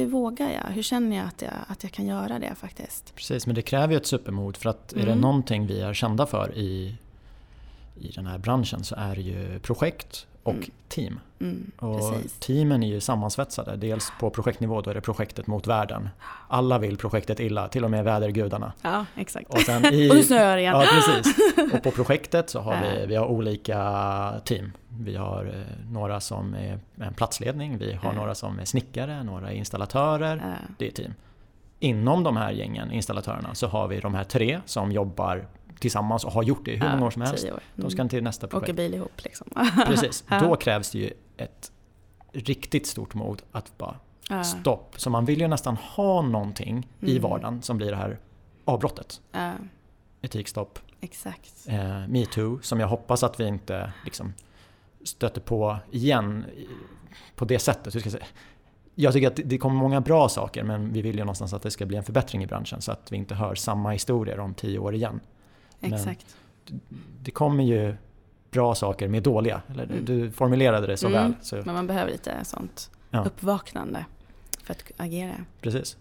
Hur vågar jag? Hur känner jag att jag, att jag kan göra det faktiskt? Precis, men det kräver ju ett supermod för att är det Mm. någonting vi är kända för i, i den här branschen så är det ju projekt och Mm. team. Mm, Och precis. teamen är ju sammansvetsade. Dels på projektnivå, då är det projektet mot världen. Alla vill projektet illa, till och med vädergudarna. Ja, exakt. Och, sen i, Och nu snöar det igen. Ja, precis. Och på projektet så har vi, vi har olika team. Vi har eh, några som är en platsledning, vi har några som är snickare, några är installatörer. Det är team. Inom de här gängen, installatörerna, så har vi de här tre som jobbar tillsammans och har gjort det i hur många år som helst. år. De ska till nästa projekt. bil ihop liksom. Precis, då krävs det ju ett riktigt stort mod att bara Ja. stopp. Så man vill ju nästan ha någonting i Mm. vardagen som blir det här avbrottet. Ja, Etikstopp, exakt. eh, metoo, som jag hoppas att vi inte liksom stöter på igen i- på det sättet. Jag, säga? jag tycker att det kommer många bra saker men vi vill ju någonstans att det ska bli en förbättring i branschen så att vi inte hör samma historier om tio år igen. Men- Exakt. Det kommer ju bra saker med dåliga. Eller Mm. Du formulerade det så Mm. väl. Så, Men man behöver lite sånt Ja. uppvaknande för att agera. precis.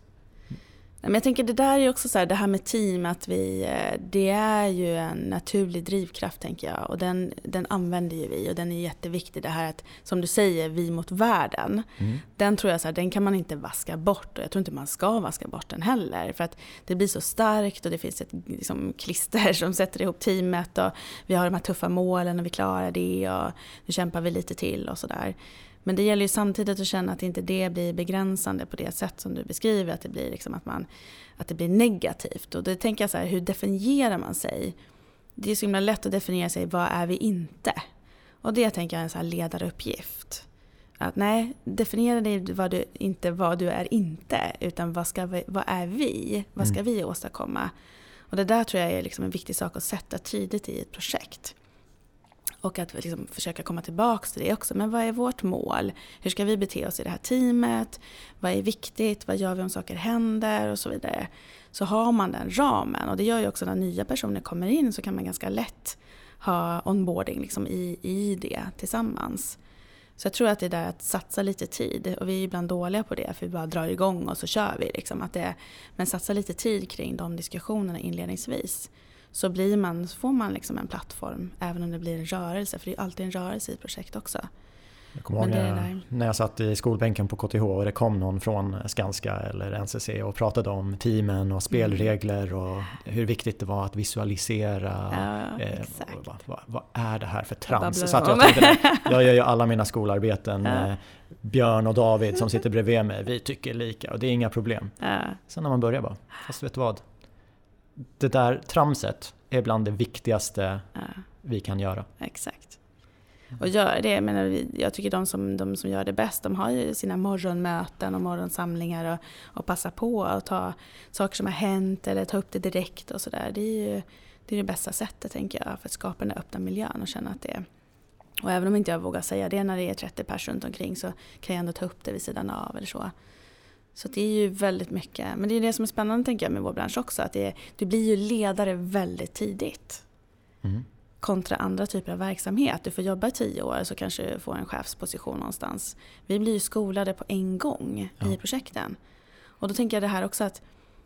Men jag tänker det där är också så här, det här med team, att vi, eh, det är ju en naturlig drivkraft tänker jag. Och den, den använder ju vi och den är jätteviktig. Det här att, som du säger, vi mot världen. Mm. Den tror jag så här, den kan man inte vaska bort och jag tror inte man ska vaska bort den heller. För att det blir så starkt och det finns ett liksom, klister som sätter ihop teamet och vi har de här tuffa målen och vi klarar det och nu kämpar vi lite till och sådär. Men det gäller ju samtidigt att känna att inte det blir begränsande på det sätt som du beskriver, att det blir, liksom att man, att det blir negativt. Och då tänker jag så här, hur definierar man sig? Det är så himla lätt att definiera sig, vad är vi inte? Och det tänker jag är en så här ledaruppgift. Att nej, definiera dig vad du, inte vad du är inte, utan vad, ska vi, vad är vi? Vad ska Mm. vi åstadkomma? Och det där tror jag är liksom en viktig sak att sätta tidigt i ett projekt. Och att liksom försöka komma tillbaka till det också. Men vad är vårt mål? Hur ska vi bete oss i det här teamet? Vad är viktigt? Vad gör vi om saker händer? Och så vidare. Så har man den ramen. Och det gör ju också när nya personer kommer in så kan man ganska lätt ha onboarding liksom i, i det tillsammans. Så jag tror att det är där att satsa lite tid. Och vi är ibland dåliga på det för vi bara drar igång och så kör vi. Liksom. Att det, men satsa lite tid kring de diskussionerna inledningsvis. Så, blir man, så får man liksom en plattform även om det blir en rörelse. För det är alltid en rörelse i projekt också. Jag kommer ihåg när, när jag satt i skolbänken på KTH och det kom någon från Skanska eller NCC och pratade om teamen och spelregler och hur viktigt det var att visualisera. Ja, eh, vad, vad, vad är det här för trams? babblar Så att de jag, tänkte jag gör ju alla mina skolarbeten Ja. med Björn och David som sitter bredvid mig. Vi tycker lika och det är inga problem. Ja, Sen när man börjar bara, fast vet du vad? Det där tramset är bland det viktigaste ja. vi kan göra. Exakt. Och gör det, jag, menar, jag tycker de som, de som gör det bäst, de har ju sina morgonmöten och morgonsamlingar och, och passar på att ta saker som har hänt eller ta upp det direkt och sådär. Det är ju det, är det bästa sättet tänker jag för att skapa den där öppna miljön och känna att det är och även om inte jag vågar säga det när det är 30 personer runt omkring så kan jag ändå ta upp det vid sidan av eller så. Så det är ju väldigt mycket, men det är det som är spännande tänker jag med vår bransch också, att det är, du blir ju ledare väldigt tidigt Mm. kontra andra typer av verksamhet. Du får jobba i tio år så kanske du får en chefsposition någonstans. Vi blir ju skolade på en gång Ja. i projekten. Och då tänker jag det här också att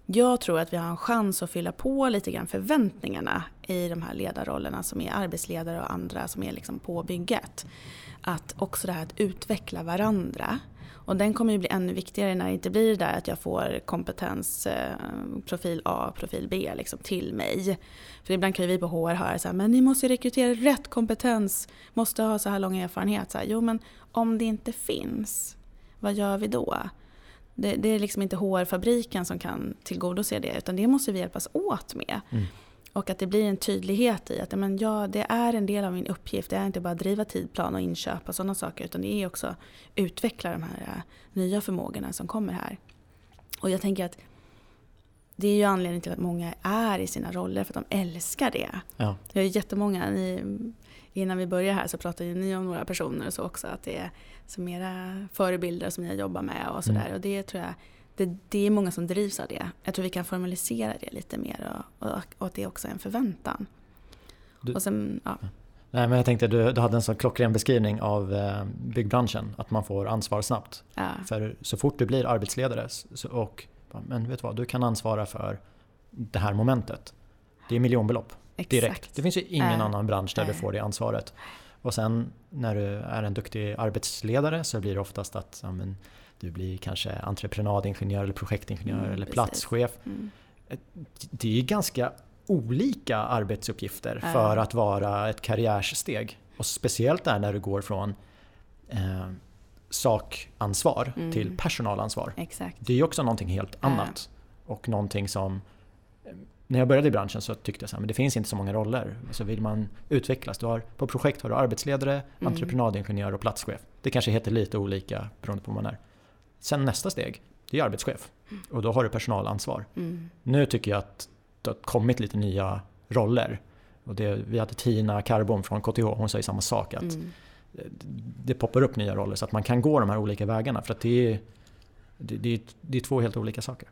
jag tror att vi har en chans att fylla på lite grann förväntningarna i de här ledarrollerna som är arbetsledare och andra som är liksom på bygget. Att också det här att utveckla varandra. Och den kommer ju bli ännu viktigare när det inte blir det där att jag får kompetens eh, profil A, profil B liksom till mig. För ibland kan ju vi på HR höra så här, men ni måste rekrytera rätt kompetens, måste ha så här lång erfarenhet. Så här, jo men om det inte finns, vad gör vi då? Det, det är liksom inte HR-fabriken som kan tillgodose det, utan det måste vi hjälpas åt med. Mm. Och att det blir en tydlighet i att men ja, det är en del av min uppgift. Det är inte bara att driva tidplan och inköp och sådana saker. Utan det är också att utveckla de här eh, nya förmågorna som kommer här. Och jag tänker att det är ju anledningen till att många är i sina roller för att de älskar det. Ja. Jag ju jättemånga, ni, innan vi börjar här så pratade ju ni om några personer och så också. Att det är som era förebilder som ni jobbar med och sådär. Mm. Och det tror jag, det, det är många som drivs av det. Jag tror vi kan formalisera det lite mer och, och, och att det också är en förväntan. Du- och sen, ja. Nej, men jag tänkte du, du hade en sån klockren beskrivning av eh, byggbranschen, att man får ansvar snabbt. ja. För så fort du blir arbetsledare så, och men vet du vad, du kan ansvara för det här momentet. Det är miljonbelopp direkt. Exakt. Det finns ju ingen Äh, annan bransch där du nej. får det ansvaret. Och sen när du är en duktig arbetsledare så blir det oftast att ja, men, du blir kanske entreprenadingenjör eller projektingenjör Mm, eller platschef. Mm. Det är ju ganska olika arbetsuppgifter Ja. för att vara ett karriärsteg. Och speciellt där när du går från eh, sakansvar Mm. till personalansvar. Exakt. Det är ju också någonting helt annat. Och någonting som... När jag började i branschen så tyckte jag men det finns inte så många roller. Så vill man utvecklas, du har, på projekt har du arbetsledare, Mm. entreprenadingenjör och platschef. Det kanske heter lite olika beroende på vad man är. Sen nästa steg, det är arbetschef. Och då har du personalansvar. Mm. Nu tycker jag att det har kommit lite nya roller. Och det, vi hade Tina Karbom från KTH, hon ju samma sak. Att Mm. Det poppar upp nya roller så att man kan gå de här olika vägarna. För att det är, det, det, det är två helt olika saker.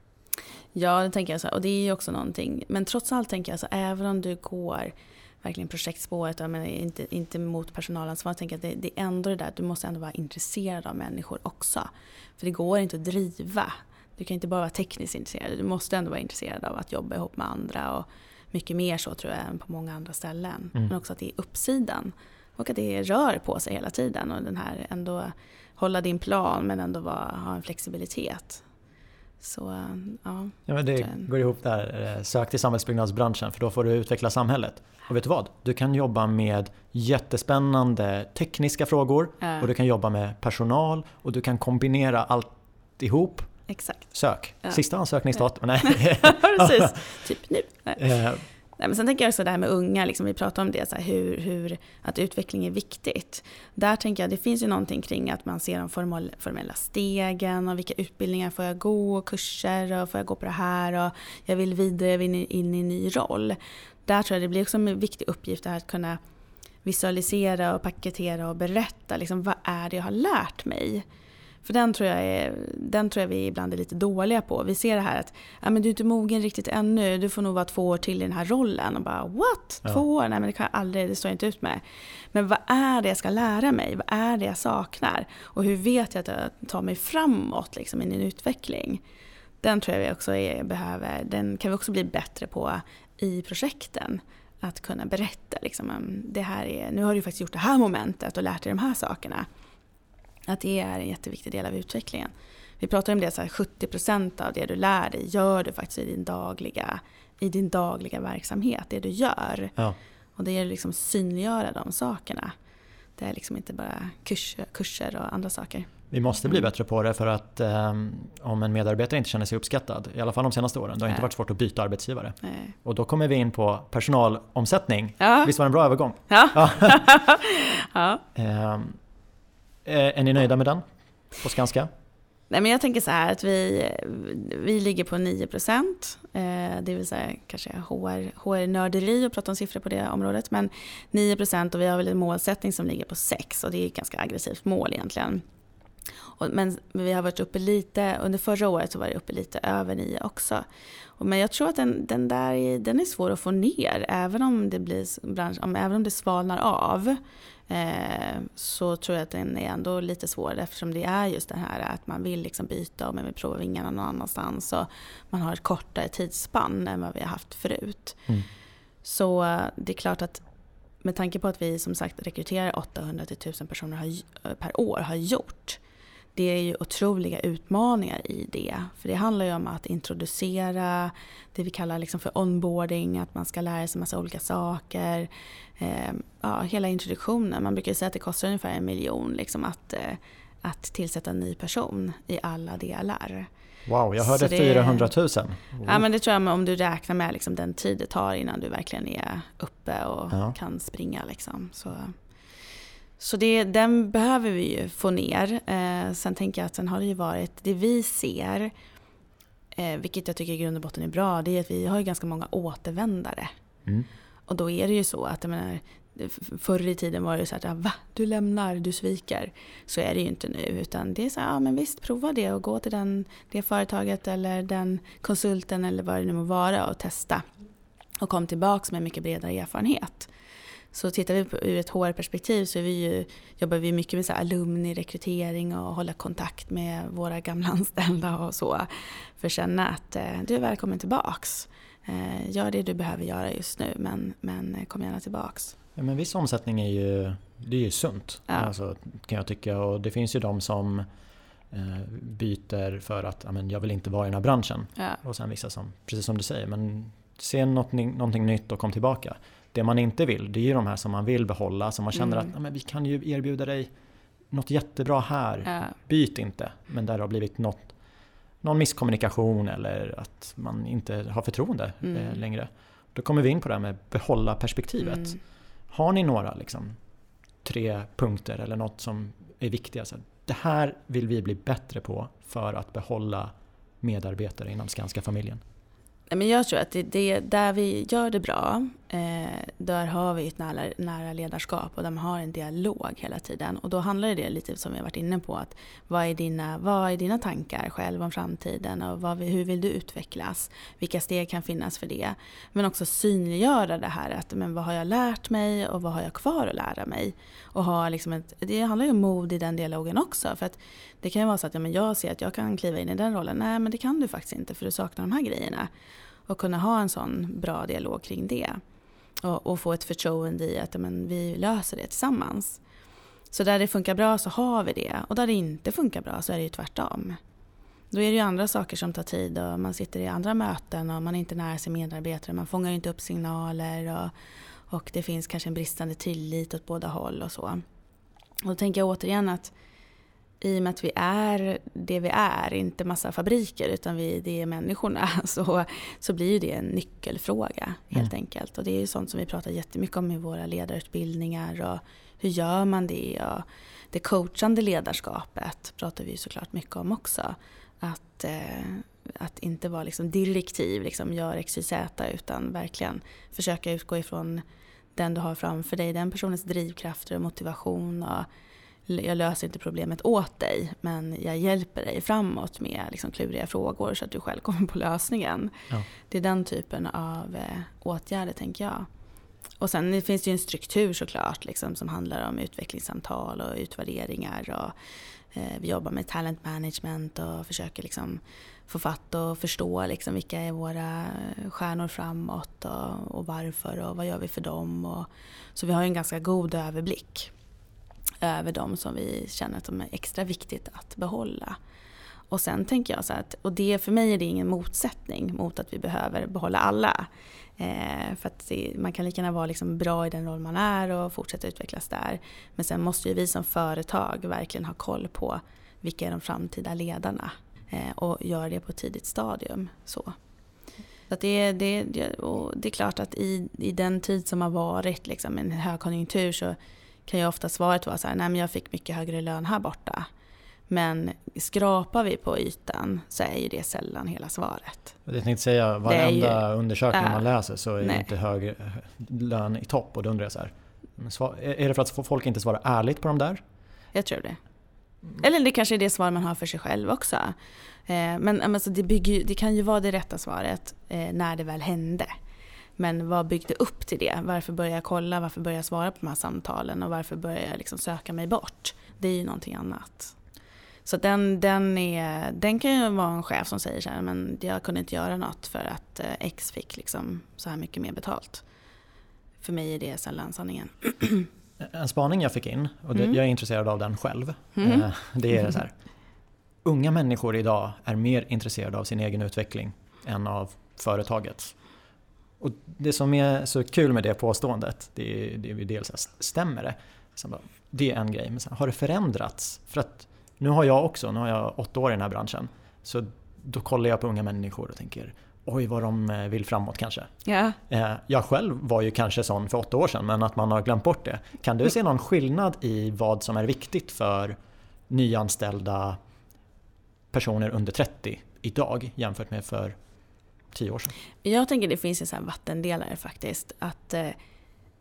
Ja, det tänker jag så. här. Och det är ju också någonting. Men trots allt tänker jag så även om du går verkligen projektspåret, menar, inte, inte mot personalansvar, tänker jag att det, det är ändå det där att du måste ändå vara intresserad av människor också. För det går inte att driva. Du kan inte bara vara tekniskt intresserad, du måste ändå vara intresserad av att jobba ihop med andra och mycket mer så tror jag än på många andra ställen. Mm. Men också att det är uppsidan och att det rör på sig hela tiden och den här ändå hålla din plan men ändå vara, ha en flexibilitet. Så ja. Ja, men det Den. går ihop där. Eh, Sök till samhällsbyggnadsbranschen för då får du utveckla samhället. Och vet du vad? Du kan jobba med jättespännande tekniska frågor Ja. och du kan jobba med personal och du kan kombinera allt ihop. Exakt. Sök. Ja. Sista ansökningsdatum. Nej. Precis. typ nu. Nej. Men sen tänker jag också det här med unga, liksom, vi pratar om det, så här, hur, hur, att utveckling är viktigt. Där tänker jag, det finns ju någonting kring att man ser de formal, formella stegen och vilka utbildningar får jag gå och kurser och får jag gå på det här och jag vill vidare in i, in i en ny roll. Där tror jag det blir också en viktig uppgift det här att kunna visualisera och paketera och berätta liksom, vad är det jag har lärt mig. För den tror, jag är, den tror jag vi ibland är lite dåliga på. Vi ser det här att ja, men du är inte mogen riktigt ännu, du får nog vara två år till i den här rollen. Och bara what? Ja. Två år? Nej men det kan jag aldrig, det står jag inte ut med. Men vad är det jag ska lära mig? Vad är det jag saknar? Och hur vet jag att jag tar mig framåt liksom, i min utveckling? Den tror jag vi också är, behöver, den kan vi också bli bättre på i projekten. Att kunna berätta liksom, det här är, nu har du faktiskt gjort det här momentet och lärt dig de här sakerna. Att det är en jätteviktig del av utvecklingen. Vi pratar om det, så här, 70% av det du lär dig gör du faktiskt i din dagliga, i din dagliga verksamhet, det du gör. Ja. Och det är liksom synliggöra de sakerna. Det är liksom inte bara kurser, kurser och andra saker. Vi måste bli bättre på det för att eh, om en medarbetare inte känner sig uppskattad, i alla fall de senaste åren, det har inte Nej. varit svårt att byta arbetsgivare. Eh, Och då kommer vi in på personalomsättning. Ja. Visst var det en bra övergång? Ja. Ja. ja. Eh, är ni nöjda med den på Skanska? Nej, men jag tänker så här att vi, vi ligger på 9 procent. Eh, det vill säga kanske HR, HR-nörderi och prata om siffror på det området. Men 9 procent och vi har väl en målsättning som ligger på 6 och det är ett ganska aggressivt mål egentligen. Och, men vi har varit uppe lite, under förra året så var det uppe lite över 9 också. Och, men jag tror att den, den där är, den är svår att få ner även om det, blir, bransch, om, även om det svalnar av. Eh, så tror jag att den är ändå lite svår eftersom det är just det här att man vill liksom byta och man vill prova vingarna någon annanstans och man har ett kortare tidsspann än vad vi har haft förut. Mm. Så eh, det är klart att med tanke på att vi som sagt rekryterar 800 till 1000 personer eh, per år har gjort. Det är ju otroliga utmaningar i det. För det handlar ju om att introducera det vi kallar liksom för onboarding, att man ska lära sig massa olika saker. Eh, ja, hela introduktionen. Man brukar ju säga att det kostar ungefär en miljon liksom, att, eh, att tillsätta en ny person i alla delar. Wow, jag hörde det- 400 000. Ja men det tror jag om du räknar med liksom den tid det tar innan du verkligen är uppe och Ja. kan springa. Liksom. Så, så det, den behöver vi ju få ner. Eh, sen tänker jag att sen har det ju varit, det vi ser, eh, vilket jag tycker i grund och botten är bra, det är att vi har ju ganska många återvändare. Mm. Och då är det ju så att jag menar, förr i tiden var det så att va, du lämnar, du sviker. Så är det ju inte nu utan det är så här, ja men visst prova det och gå till den, det företaget eller den konsulten eller vad det nu må vara och testa. Och kom tillbaks med mycket bredare erfarenhet. Så tittar vi på, ur ett HR-perspektiv så vi ju, jobbar vi mycket med så här alumni-rekrytering och hålla kontakt med våra gamla anställda och så. För att känna att eh, du är välkommen tillbaks. Eh, gör det du behöver göra just nu men, men eh, kom gärna tillbaks. Ja, men viss omsättning är ju, det är ju sunt. Ja. Alltså, kan jag tycka. Och det finns ju de som eh, byter för att ja, men jag vill inte vara i den här branschen. Ja. Och sen vissa som, precis som du säger, men se någonting, någonting nytt och kom tillbaka. Det man inte vill, det är ju de här som man vill behålla, som man känner Mm. att men vi kan ju erbjuda dig något jättebra här. Ja. Byt inte. Men där det har blivit något, någon misskommunikation eller att man inte har förtroende Mm. eh, längre. Då kommer vi in på det här med behålla perspektivet. Mm. Har ni några liksom, tre punkter eller något som är viktiga? Så det här vill vi bli bättre på för att behålla medarbetare inom Skanska-familjen. Men jag tror att det, det, där vi gör det bra, eh, där har vi ett nära, nära ledarskap och de har en dialog hela tiden. Och då handlar det lite som vi har varit inne på, att vad är dina, vad är dina tankar själv om framtiden och vad, vi- hur vill du utvecklas? Vilka steg kan finnas för det? Men också synliggöra det här, att men vad har jag lärt mig och vad har jag kvar att lära mig? Och ha liksom ett, det handlar ju om mod i den dialogen också. För att det kan ju vara så att ja, men jag ser att jag kan kliva in i den rollen. Nej, men det kan du faktiskt inte för du saknar de här grejerna. Och kunna ha en sån bra dialog kring det. Och, och få ett förtroende i att ja, men, vi löser det tillsammans. Så där det funkar bra så har vi det. Och där det inte funkar bra så är det ju tvärtom. Då är det ju andra saker som tar tid och man sitter i andra möten och man är inte nära sin medarbetare. Man fångar ju inte upp signaler och, och det finns kanske en bristande tillit åt båda håll och så. Och då tänker jag återigen att i och med att vi är det vi är, inte massa fabriker utan vi, det är människorna, så, så blir det en nyckelfråga helt enkelt. Och det är ju sånt som vi pratar jättemycket om i våra ledarutbildningar och hur gör man det? Och det coachande ledarskapet pratar vi såklart mycket om också. Att, eh, att inte vara liksom direktiv, liksom gör XYZ utan verkligen försöka utgå ifrån den du har framför dig, den personens drivkrafter och motivation. Och jag löser inte problemet åt dig men jag hjälper dig framåt med liksom kluriga frågor så att du själv kommer på lösningen. Ja. Det är den typen av eh, åtgärder tänker jag. Och sen finns det ju en struktur såklart liksom, som handlar om utvecklingssamtal och utvärderingar. Och, eh, vi jobbar med talent management och försöker liksom få fatt och förstå liksom vilka är våra stjärnor framåt och, och varför och vad gör vi för dem. Och, så vi har en ganska god överblick över de som vi känner att de är extra viktigt att behålla. Och sen tänker jag så att, och det för mig är det ingen motsättning mot att vi behöver behålla alla. Eh, för att det, man kan lika gärna vara liksom bra i den roll man är och fortsätta utvecklas där. Men sen måste ju vi som företag verkligen ha koll på vilka är de framtida ledarna eh, och göra det på ett tidigt stadium. Så. Så det, det, det är klart att i, i den tid som har varit, liksom, en högkonjunktur, så kan ju ofta svaret vara så här, nej men jag fick mycket högre lön här borta. Men skrapar vi på ytan så är ju det sällan hela svaret. Jag tänkte säga, varenda ju, undersökning äh, man läser så är nej. det inte hög lön i topp. Och då undrar jag så här, är det för att folk inte svarar ärligt på de där? Jag tror det. Eller det kanske är det svar man har för sig själv också. Eh, men alltså, det, bygger, det kan ju vara det rätta svaret eh, när det väl hände. Men vad byggde upp till det? Varför började jag kolla? Varför började jag svara på de här samtalen? Och varför började jag liksom söka mig bort? Det är ju någonting annat. Så den, den, är, den kan ju vara en chef som säger så här, men jag kunde inte göra något för att eh, X fick liksom så här mycket mer betalt. För mig är det sällan sanningen. En spaning jag fick in, och det, mm. jag är intresserad av den själv, mm. Eh, det är så här. Unga människor idag är mer intresserade av sin egen utveckling än av företagets. Och det som är så kul med det påståendet, det är, det är dels stämmer det? Det är en grej, men sen har det förändrats? För att nu har jag också, nu har jag åtta år i den här branschen. Så då kollar jag på unga människor och tänker oj vad de eh, vill framåt kanske. Eh, jag själv var ju kanske sån för åtta år sedan men att man har glömt bort det. Kan du se någon skillnad i vad som är viktigt för nyanställda personer under 30 idag jämfört med för tio år sedan? Jag tänker det finns en vattendelare faktiskt. Att eh,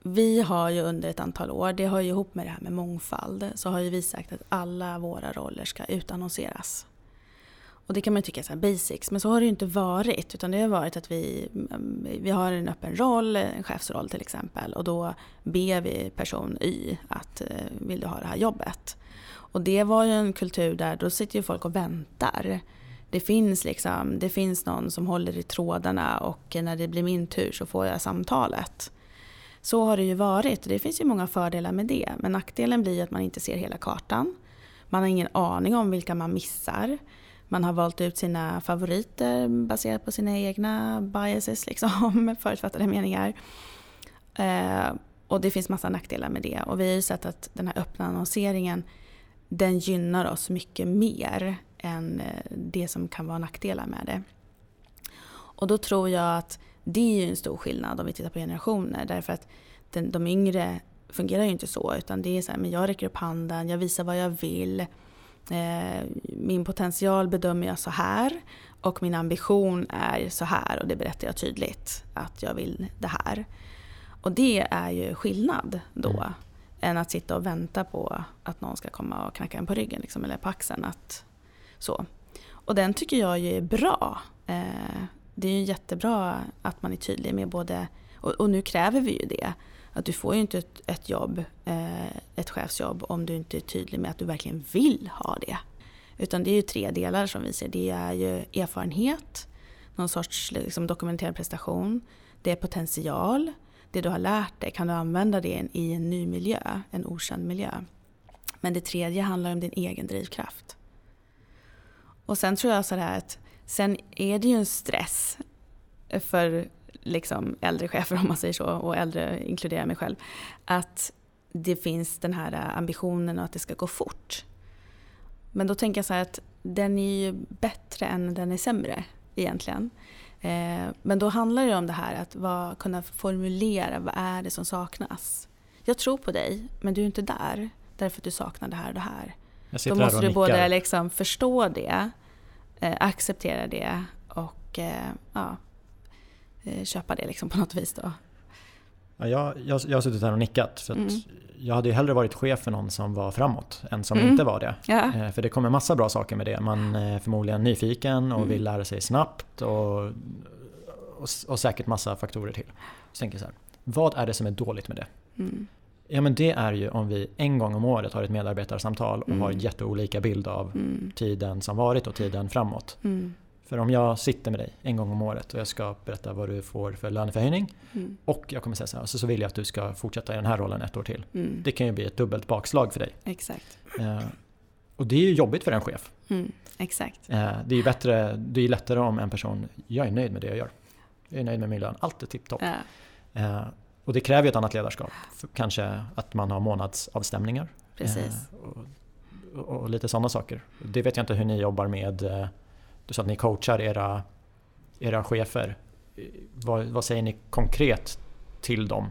vi har ju under ett antal år, det hör ju ihop med det här med mångfald, så har ju vi sagt att alla våra roller ska utannonseras. Och det kan man ju tycka är basics, men så har det ju inte varit. Utan det har varit att vi, mm, vi har en öppen roll, en chefsroll till exempel. Och då ber vi person Y att eh, vill du ha det här jobbet? Och det var ju en kultur där då sitter ju folk och väntar. Det finns, liksom, det finns någon som håller i trådarna och när det blir min tur så får jag samtalet. Så har det ju varit och det finns ju många fördelar med det. Men nackdelen blir att man inte ser hela kartan. Man har ingen aning om vilka man missar. Man har valt ut sina favoriter baserat på sina egna biases, liksom, förutfattade meningar. Eh, och det finns massa nackdelar med det. Och vi har ju sett att den här öppna annonseringen den gynnar oss mycket mer än eh, det som kan vara nackdelar med det. Och då tror jag att det är ju en stor skillnad om vi tittar på generationer därför att den, de yngre fungerar ju inte så utan det är så här, men jag räcker upp handen, jag visar vad jag vill. Eh, min potential bedömer jag så här och min ambition är så här och det berättar jag tydligt att jag vill det här. Och det är ju skillnad då mm. än att sitta och vänta på att någon ska komma och knacka en på ryggen liksom, eller på axeln. Att, så. Och den tycker jag ju är bra. Eh, det är ju jättebra att man är tydlig med både, och, nu kräver vi ju det, att du får ju inte ett, jobb, eh, ett chefsjobb om du inte är tydlig med att du verkligen vill ha det. Utan det är ju tre delar som vi ser. Det är ju erfarenhet, någon sorts liksom, dokumenterad prestation, det är potential, det du har lärt dig, kan du använda det i en ny miljö, en okänd miljö. Men det tredje handlar om din egen drivkraft. Och sen tror jag så här att Sen är det ju en stress för liksom äldre chefer om man säger så och äldre inkluderar mig själv. Att det finns den här ambitionen och att det ska gå fort. Men då tänker jag så här att den är ju bättre än den är sämre egentligen. Eh, men då handlar det om det här att kunna formulera vad är det som saknas. Jag tror på dig men du är inte där därför att du saknar det här och det här. Då måste du både liksom förstå det eh, acceptera det och eh, ja, eh, köpa det liksom på något vis. Då. Ja, jag, jag, jag har suttit här och nickat. För mm. Jag hade ju hellre varit chef för någon som var framåt än som mm. inte var det. Ja. Eh, för det kommer massa bra saker med det. Man är förmodligen nyfiken och mm. vill lära sig snabbt. Och, och, och, säkert massa faktorer till. Så tänker jag så här, vad är det som är dåligt med det? Ja men det är ju om vi en gång om året har ett medarbetarsamtal och mm. har jätteolika bild av mm. tiden som varit och tiden framåt. Mm. För om jag sitter med dig en gång om året och jag ska berätta vad du får för löneförhöjning Mm. och jag kommer säga så här, så, så vill jag att du ska fortsätta i den här rollen ett år till. Mm. Det kan ju bli ett dubbelt bakslag för dig. Exakt. Eh, och det är ju jobbigt för en chef. Mm. Exakt. Eh, det är ju bättre, det är lättare om en person, jag är nöjd med det jag gör. Jag är nöjd med min lön, allt är tipptopp. Ja. Eh, och det kräver ju ett annat ledarskap. Kanske att man har månadsavstämningar. Precis. Eh, och, och, lite sådana saker. Det vet jag inte hur ni jobbar med. eh, Du sa att ni coachar era, era chefer. Eh, Vad, vad säger ni konkret till dem?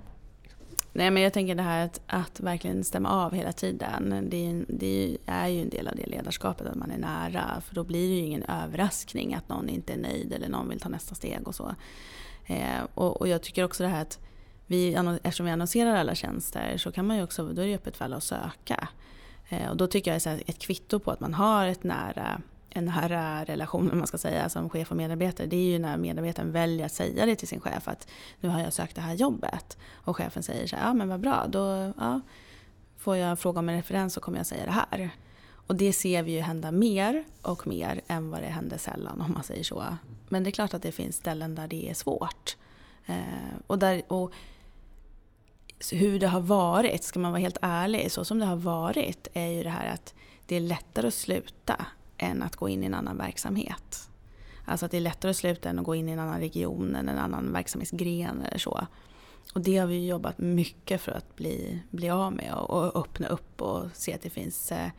Nej men jag tänker det här att, att verkligen stämma av hela tiden. Det är, ju- det är ju en del av det ledarskapet, att man är nära. För då blir det ju ingen överraskning att någon inte är nöjd eller någon vill ta nästa steg och så. Eh, och, och jag tycker också det här att vi, eftersom vi annonserar alla tjänster så kan man ju också, då är det öppet för alla att söka. Eh, och då tycker jag att ett kvitto på att man har ett nära, en nära relation, man ska säga, som chef och medarbetare. Det är ju när medarbetaren väljer att säga det till sin chef att nu har jag sökt det här jobbet. Och chefen säger så här, ja men vad bra, då ja, får jag fråga om en referens så kommer jag säga det här. Och det ser vi ju hända mer och mer än vad det händer sällan om man säger så. Men det är klart att det finns ställen där det är svårt. Eh, och, där, och hur det har varit, ska man vara helt ärlig, så som det har varit är ju det här att det är lättare att sluta än att gå in i en annan verksamhet. Alltså att det är lättare att sluta än att gå in i en annan region eller en annan verksamhetsgren eller så. Och det har vi ju jobbat mycket för att bli, bli av med och, och öppna upp och se att det finns eh,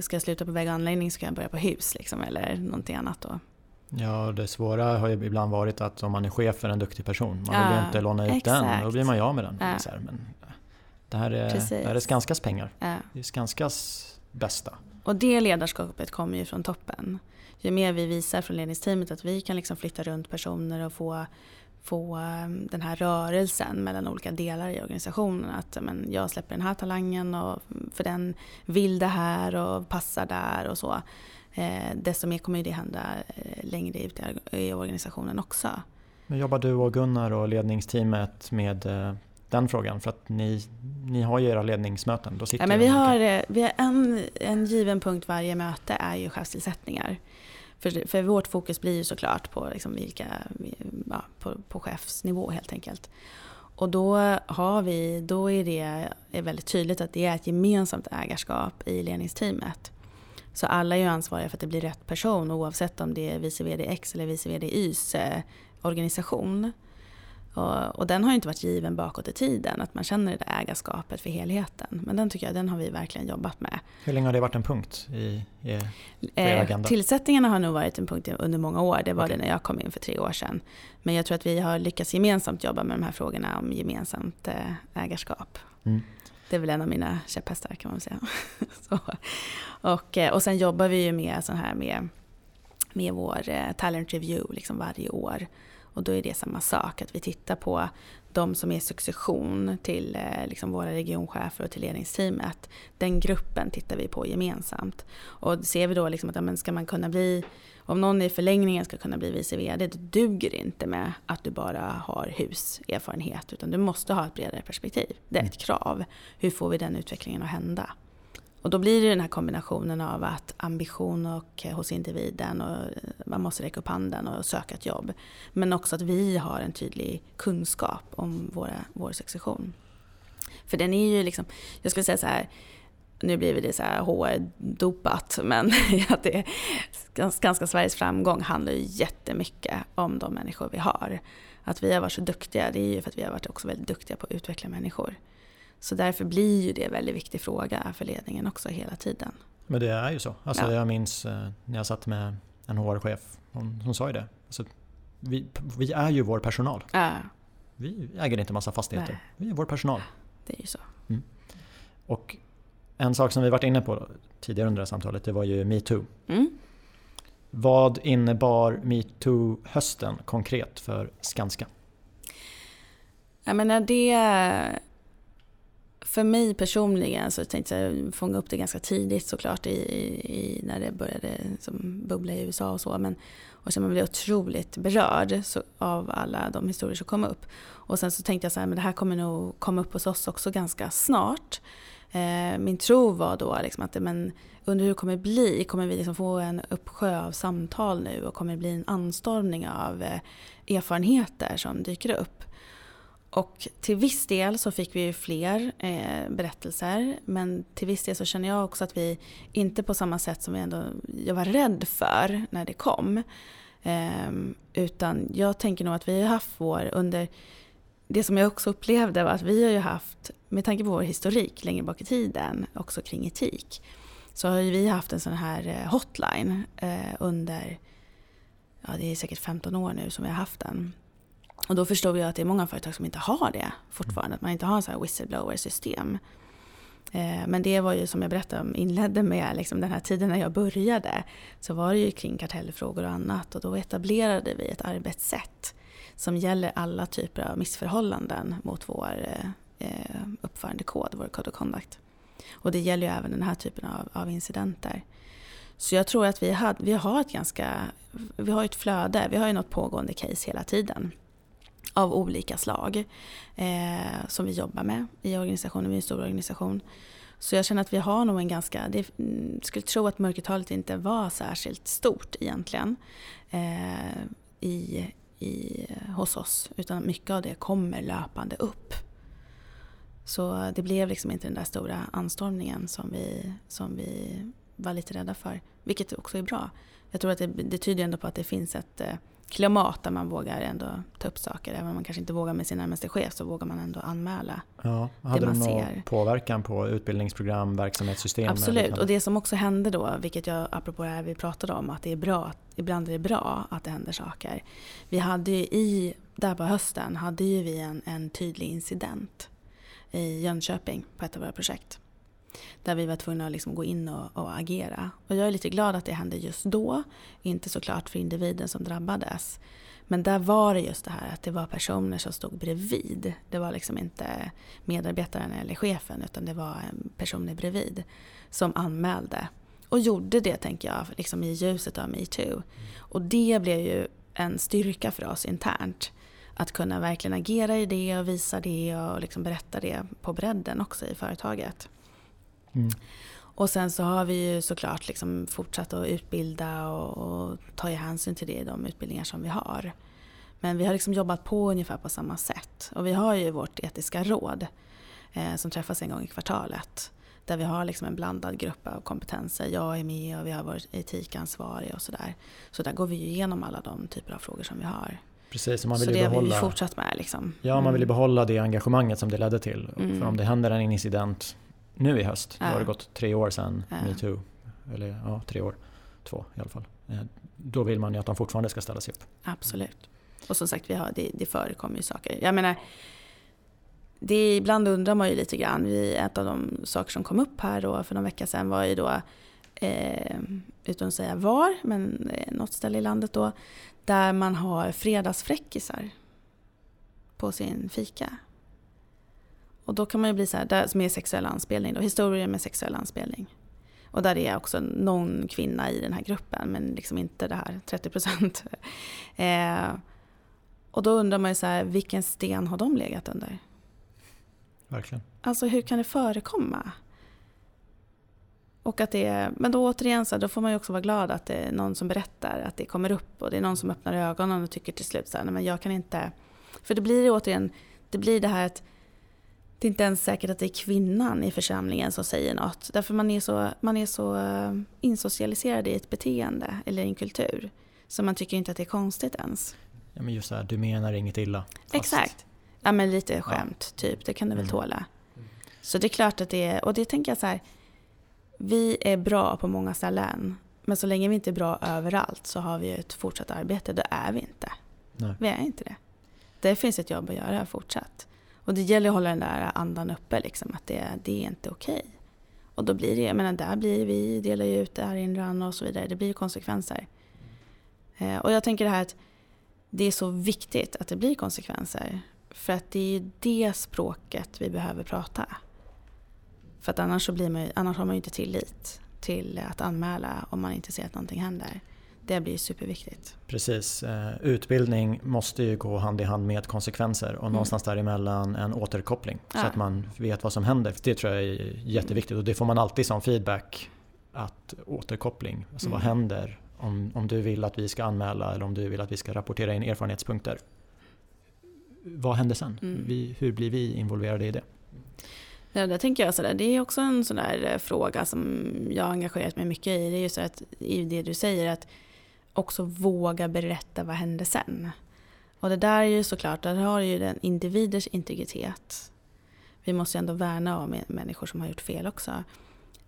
Ska jag sluta på väg och anläggning så kan jag börja på hus liksom, eller någonting annat då. Ja, det svåra har ju ibland varit att om man är chef för en duktig person, man vill ju Ja, inte låna ut den, exakt. då blir man ju av med den. Ja. Här, men det, här är, Precis. det här är Skanskas pengar. Ja. Det är Skanskas bästa. Och det ledarskapet kommer ju från toppen. Ju mer vi visar från ledningsteamet att vi kan liksom flytta runt personer och få, få um, den här rörelsen mellan olika delar i organisationen. Att men, jag släpper den här talangen och för den vill det här och passar där och så. Eh, desto mer kommer det hända eh, längre ut i, organisationen också. Men jobbar du och Gunnar och ledningsteamet med eh, den frågan? För att ni, ni har ju era ledningsmöten. Då sitter Ja, men vi har, eh, vi har en, en given punkt varje möte är ju chefstillsättningar. För, för vårt fokus blir ju såklart på, liksom vilka, ja, på, på chefsnivå helt enkelt. Och då, har vi, då är det är väldigt tydligt att det är ett gemensamt ägarskap i ledningsteamet. Så alla är ju ansvariga för att det blir rätt person oavsett om det är vice VD X eller vice VD Ys eh, organisation. Och, och den har ju inte varit given bakåt i tiden, att man känner det där ägarskapet för helheten. Men den tycker jag, den har vi verkligen jobbat med. Hur länge har det varit en punkt i, i er Eh, agenda? tillsättningarna har nog varit en punkt under många år. Det var Okej. det när jag kom in för tre år sedan. Men jag tror att vi har lyckats gemensamt jobba med de här frågorna om gemensamt eh, ägarskap. Mm. Det är väl en av mina käpphästar kan man säga. Så. Och, eh, och sen jobbar vi ju med, sån här med, med vår eh, talent review liksom varje år. Och då är det samma sak, att vi tittar på de som är succession till eh, liksom våra regionchefer och till ledningsteamet. Den gruppen tittar vi på gemensamt. Och ser vi då liksom att ja, men ska man kunna bli, om någon i förlängningen ska kunna bli vice VD, då duger det inte med att du bara har huserfarenhet, utan du måste ha ett bredare perspektiv. Det är ett krav. Hur får vi den utvecklingen att hända? Och då blir det den här kombinationen av att ambition och eh, hos individen och eh, man måste räcka upp handen och söka ett jobb. Men också att vi har en tydlig kunskap om våra, vår succession. För den är ju liksom, jag skulle säga så här, nu blir det så här HR-dopat, men att det är, Skanska Sveriges framgång handlar ju jättemycket om de människor vi har. Att vi har varit så duktiga, det är ju för att vi har varit också väldigt duktiga på att utveckla människor. Så därför blir ju det en väldigt viktig fråga för ledningen också hela tiden. Men det är ju så. Alltså, Ja. Jag minns eh, när jag satt med en HR-chef, hon, hon sa ju det. Alltså, vi, vi är ju vår personal. Ja, Vi äger inte massa fastigheter. Nej. Vi är vår personal. det är ju så. Och en sak som vi varit inne på tidigare under det här samtalet, det var ju metoo. Mm. Vad innebar metoo-hösten konkret för Skanska? Jag menar det... För mig personligen så tänkte jag fånga upp det ganska tidigt såklart i, i, när det började som bubbla i USA och så. Men, och sen man blev otroligt berörd så, av alla de historier som kom upp. Och sen så tänkte jag så här, men det här kommer nog komma upp hos oss också ganska snart. Eh, min tro var då liksom att men, under hur det kommer bli, kommer vi liksom få en uppsjö av samtal nu och kommer det bli en anstormning av eh, erfarenheter som dyker upp. Och till viss del så fick vi ju fler eh, berättelser men till viss del så känner jag också att vi inte på samma sätt som vi ändå, jag var rädd för när det kom. Eh, utan jag tänker nog att vi har haft vår, under det som jag också upplevde var att vi har ju haft, med tanke på vår historik längre bak i tiden, också kring etik, så har ju vi haft en sån här eh, hotline eh, under, ja det är säkert 15 år nu som vi har haft den. Och då förstod jag att det är många företag som inte har det fortfarande, att man inte har så här whistleblower-system. Eh, men det var ju som jag berättade om, inledde med liksom den här tiden när jag började, så var det ju kring kartellfrågor och annat och då etablerade vi ett arbetssätt som gäller alla typer av missförhållanden mot vår eh, eh uppförandekod, vår code of conduct. Och det gäller ju även den här typen av, av incidenter. Så jag tror att vi, hade, vi har ett ganska, vi har ett flöde, vi har ju något pågående case hela tiden av olika slag eh, som vi jobbar med i organisationen, vi är en stor organisation. Så jag känner att vi har nog en ganska, det, mm, skulle tro att mörkertalet inte var särskilt stort egentligen eh, i, i, hos oss. Utan mycket av det kommer löpande upp. Så det blev liksom inte den där stora anstormningen som vi, som vi var lite rädda för. Vilket också är bra. Jag tror att det, det tyder ändå på att det finns ett eh, klimat där man vågar ändå ta upp saker. Även om man kanske inte vågar med sin närmaste chef så vågar man ändå anmäla ja, hade det man någon ser. påverkan på utbildningsprogram, verksamhetssystem? Absolut, och det som också hände då, vilket jag apropå det här vi pratade om, att det är bra, ibland är det bra att det händer saker. Vi hade ju i, där på hösten, hade ju vi en, en tydlig incident i Jönköping på ett av våra projekt. Där vi var tvungna att liksom gå in och, och, agera. Och jag är lite glad att det hände just då. Inte såklart för individen som drabbades. Men där var det just det här att det var personer som stod bredvid. Det var liksom inte medarbetaren eller chefen utan det var personer bredvid som anmälde. Och gjorde det tänker jag liksom i ljuset av metoo. Och det blev ju en styrka för oss internt. Att kunna verkligen agera i det och visa det och liksom berätta det på bredden också i företaget. Mm. Och sen så har vi ju såklart liksom fortsatt att utbilda och, och ta hänsyn till det i de utbildningar som vi har. Men vi har liksom jobbat på ungefär på samma sätt. Och vi har ju vårt etiska råd eh, som träffas en gång i kvartalet. Där vi har liksom en blandad grupp av kompetenser. Jag är med och vi har vår etikansvarig och sådär. Så där går vi igenom alla de typer av frågor som vi har. Precis, man vill så det behålla, har vi fortsatt med. Liksom. Ja, man vill ju mm. behålla det engagemanget som det ledde till. Mm. För om det händer en incident nu i höst, ja. då har det gått tre år sedan ja. metoo. Eller ja, tre år. Två i alla fall. Eh, då vill man ju att de fortfarande ska ställa sig upp. Absolut. Och som sagt, vi har, det, det förekommer ju saker. Jag menar, det, ibland undrar man ju lite grann. Vi, ett av de saker som kom upp här då för någon vecka sedan var ju då, eh, utan att säga var, men eh, något ställe i landet då, där man har fredagsfräckisar på sin fika. Och då kan man ju bli så här, där, med sexuell anspelning då, historier med sexuell anspelning. Och där är också någon kvinna i den här gruppen, men liksom inte det här 30 procent. eh, och då undrar man ju så här, vilken sten har de legat under? Verkligen. Alltså hur kan det förekomma? Och att det är, men då återigen så då får man ju också vara glad att det är någon som berättar, att det kommer upp och det är någon som öppnar ögonen och tycker till slut så här, nej men jag kan inte... För det blir återigen, det blir det här att det är inte ens säkert att det är kvinnan i församlingen som säger något. Därför man är så, man är så eh, insocialiserad i ett beteende eller i en kultur. Så man tycker inte att det är konstigt ens. Ja men just så här, du menar inget illa. Fast... Exakt. Ja men lite skämt, ja. typ. Det kan du väl mm. tåla. Så det är klart att det är, och det tänker jag så här. Vi är bra på många ställen. Men så länge vi inte är bra överallt så har vi ett fortsatt arbete. Då är vi inte. Nej. Vi är inte det. Det finns ett jobb att göra fortsatt. Och det gäller att hålla den där andan uppe, liksom, att det, det är inte okej. Okay. Och då blir det, jag menar, där blir vi, delar ju ut erinran och så vidare. Det blir konsekvenser. Eh, och jag tänker det här att det är så viktigt att det blir konsekvenser. För att det är det språket vi behöver prata. För att annars, så blir man, annars har man ju inte tillit till att anmäla om man inte ser att någonting händer det blir superviktigt. Precis. Eh, utbildning måste ju gå hand i hand med konsekvenser och mm. någonstans däremellan en återkoppling. Ja. Så att man vet vad som händer. Det tror jag är jätteviktigt och det får man alltid som feedback. Att återkoppling, alltså mm. vad händer om, om du vill att vi ska anmäla eller om du vill att vi ska rapportera in erfarenhetspunkter. Vad händer sen? Mm. Vi, hur blir vi involverade i det? Ja, där tänker jag sådär, det är också en sån där eh, fråga som jag har engagerat mig mycket i. Det är ju så att i det du säger att också våga berätta vad hände sen. Och det där är ju såklart, där har ju den individers integritet. Vi måste ju ändå värna om människor som har gjort fel också.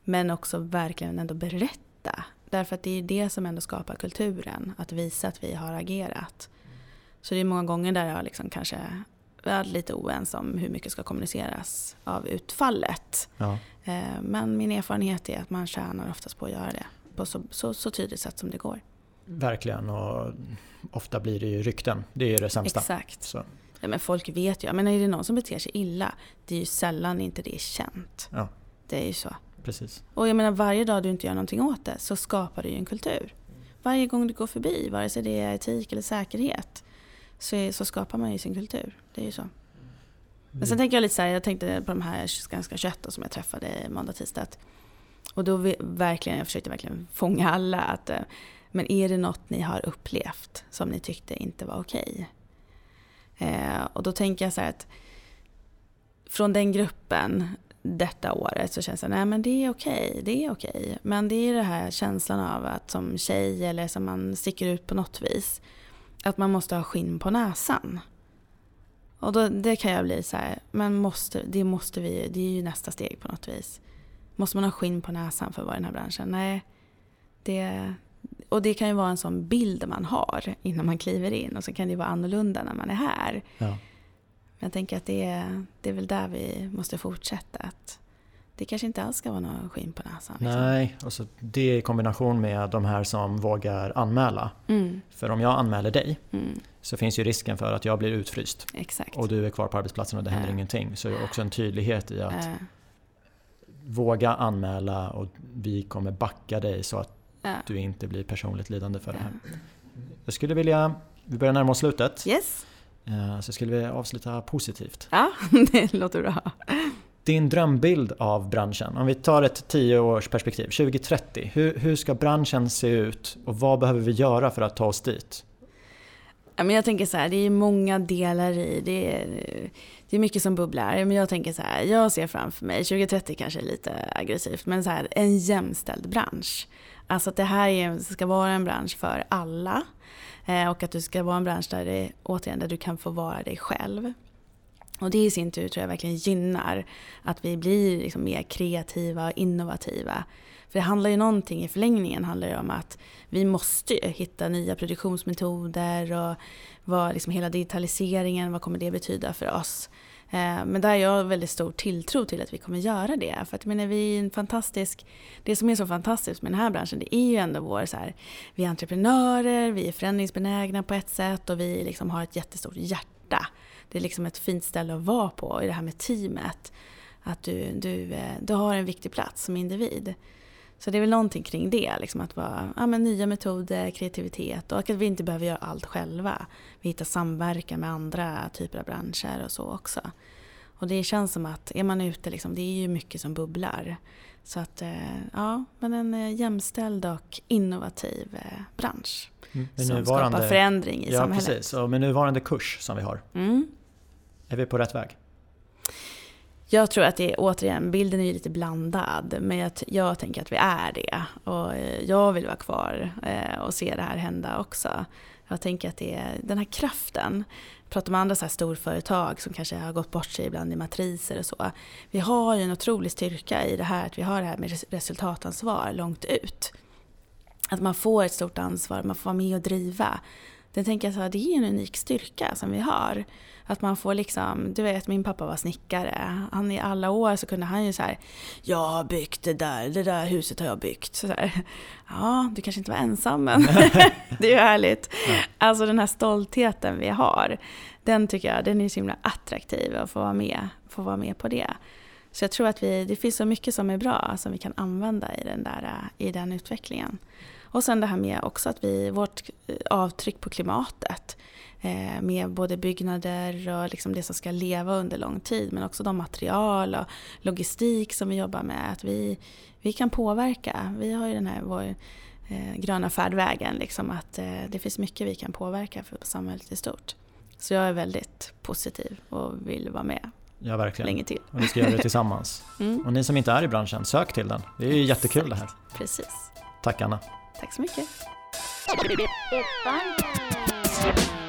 Men också verkligen ändå berätta. Därför att det är det som ändå skapar kulturen, att visa att vi har agerat. Så det är många gånger där jag liksom kanske är lite oense om hur mycket ska kommuniceras av utfallet. Ja. Eh, men min erfarenhet är att man tjänar oftast på att göra det på så, så, så tydligt sätt som det går. Verkligen och ofta blir det ju rykten. Det är ju det sämsta. Exakt. Så. Ja, men folk vet ju. Men är det någon som beter sig illa, det är ju sällan inte det är känt. Ja. Det är ju så. Precis. Och jag menar varje dag du inte gör någonting åt det så skapar du ju en kultur. Varje gång du går förbi, vare sig det är etik eller säkerhet, så, så skapar man ju sin kultur. Det är ju så. Men sen tänker jag lite så här, jag tänkte på de här Skanska 21 som jag träffade måndag, tisdag. Och då vi, verkligen, jag försökte verkligen fånga alla. Att, eh, men är det något ni har upplevt som ni tyckte inte var okej? Eh, och då tänker jag så här att från den gruppen detta året så känns det, nej men det är okej, det är okej. Men det är den här känslan av att som tjej eller som man sticker ut på något vis, att man måste ha skinn på näsan. Och då, det kan jag bli så här, men måste, det måste vi, det är ju nästa steg på något vis. Måste man ha skinn på näsan för att vara i den här branschen? Nej. Det, och det kan ju vara en sån bild man har innan man kliver in och så kan det vara annorlunda när man är här. Ja. Men jag tänker att det är, det är väl där vi måste fortsätta. Att det kanske inte alls ska vara någon skinn på näsan. Liksom. Nej, och så det i kombination med de här som vågar anmäla. Mm. För om jag anmäler dig mm. så finns ju risken för att jag blir utfryst. Exakt. Och du är kvar på arbetsplatsen och det händer äh. ingenting. Så det är också en tydlighet i att äh. våga anmäla och vi kommer backa dig så att äh. du inte blir personligt lidande för det här. Jag skulle vilja, vi börjar närma oss slutet. Yes. Eh, så skulle vilja avsluta positivt. Ja, det låter bra din drömbild av branschen, om vi tar ett tioårsperspektiv, 2030. Hur, hur ska branschen se ut och vad behöver vi göra för att ta oss dit? jag tänker så här, det är många delar i det. Är, det är mycket som bubblar. Men jag tänker så här, jag ser framför mig, 2030 kanske är lite aggressivt, men så här, en jämställd bransch. Alltså att det här ska vara en bransch för alla. Eh, och att det ska vara en bransch där, det, återigen, där du kan få vara dig själv. Och det i sin tur tror jag verkligen gynnar att vi blir liksom mer kreativa och innovativa. För det handlar ju någonting i förlängningen handlar det om att vi måste hitta nya produktionsmetoder och vad liksom hela digitaliseringen, vad kommer det betyda för oss? Eh, men där har jag väldigt stor tilltro till att vi kommer göra det. För att menar, vi är en fantastisk, det som är så fantastiskt med den här branschen det är ju ändå vår så här, vi är entreprenörer, vi är förändringsbenägna på ett sätt och vi liksom har ett jättestort hjärta det är liksom ett fint ställe att vara på i det här med teamet. Att du, du, eh, du har en viktig plats som individ. Så det är väl någonting kring det, liksom att vara, ja, men nya metoder, kreativitet och att vi inte behöver göra allt själva. Vi hittar samverkan med andra typer av branscher och så också. Och det känns som att är man ute, liksom, det är ju mycket som bubblar. Så att, eh, ja, men en eh, jämställd och innovativ bransch. Mm. Som skapar förändring i ja, samhället. Precis. Och med nuvarande kurs som vi har, mm. Är vi på rätt väg? Jag tror att det är, återigen, bilden är ju lite blandad. Men jag, jag tänker att vi är det. Och eh, jag vill vara kvar eh, och se det här hända också. Jag tänker att det är den här kraften. Pratar med andra så här storföretag som kanske har gått bort sig ibland i matriser och så. Vi har ju en otrolig styrka i det här att vi har det här med resultatansvar långt ut. Att man får ett stort ansvar, man får vara med och driva. Det tänker jag så här, det är en unik styrka som vi har. Att man får liksom, du vet min pappa var snickare. Han i alla år så kunde han ju så här, jag har byggt det där, det där huset har jag byggt. Så här, ja, du kanske inte var ensam men det är ju härligt. Ja. Alltså den här stoltheten vi har, den tycker jag, den är så himla attraktiv att få vara med, få vara med på det. Så jag tror att vi, det finns så mycket som är bra som vi kan använda i den, där, i den utvecklingen. Och sen det här med också att vi, vårt eh, avtryck på klimatet eh, med både byggnader och liksom det som ska leva under lång tid men också de material och logistik som vi jobbar med. Att vi, vi kan påverka. Vi har ju den här vår eh, gröna färdvägen, liksom, att eh, det finns mycket vi kan påverka för samhället i stort. Så jag är väldigt positiv och vill vara med Ja, verkligen. länge till. Och vi ska göra det tillsammans. Mm, Och ni som inte är i branschen, sök till den. Det är ju jättekul det här. precis. Tack Anna. Tack så mycket. Ett.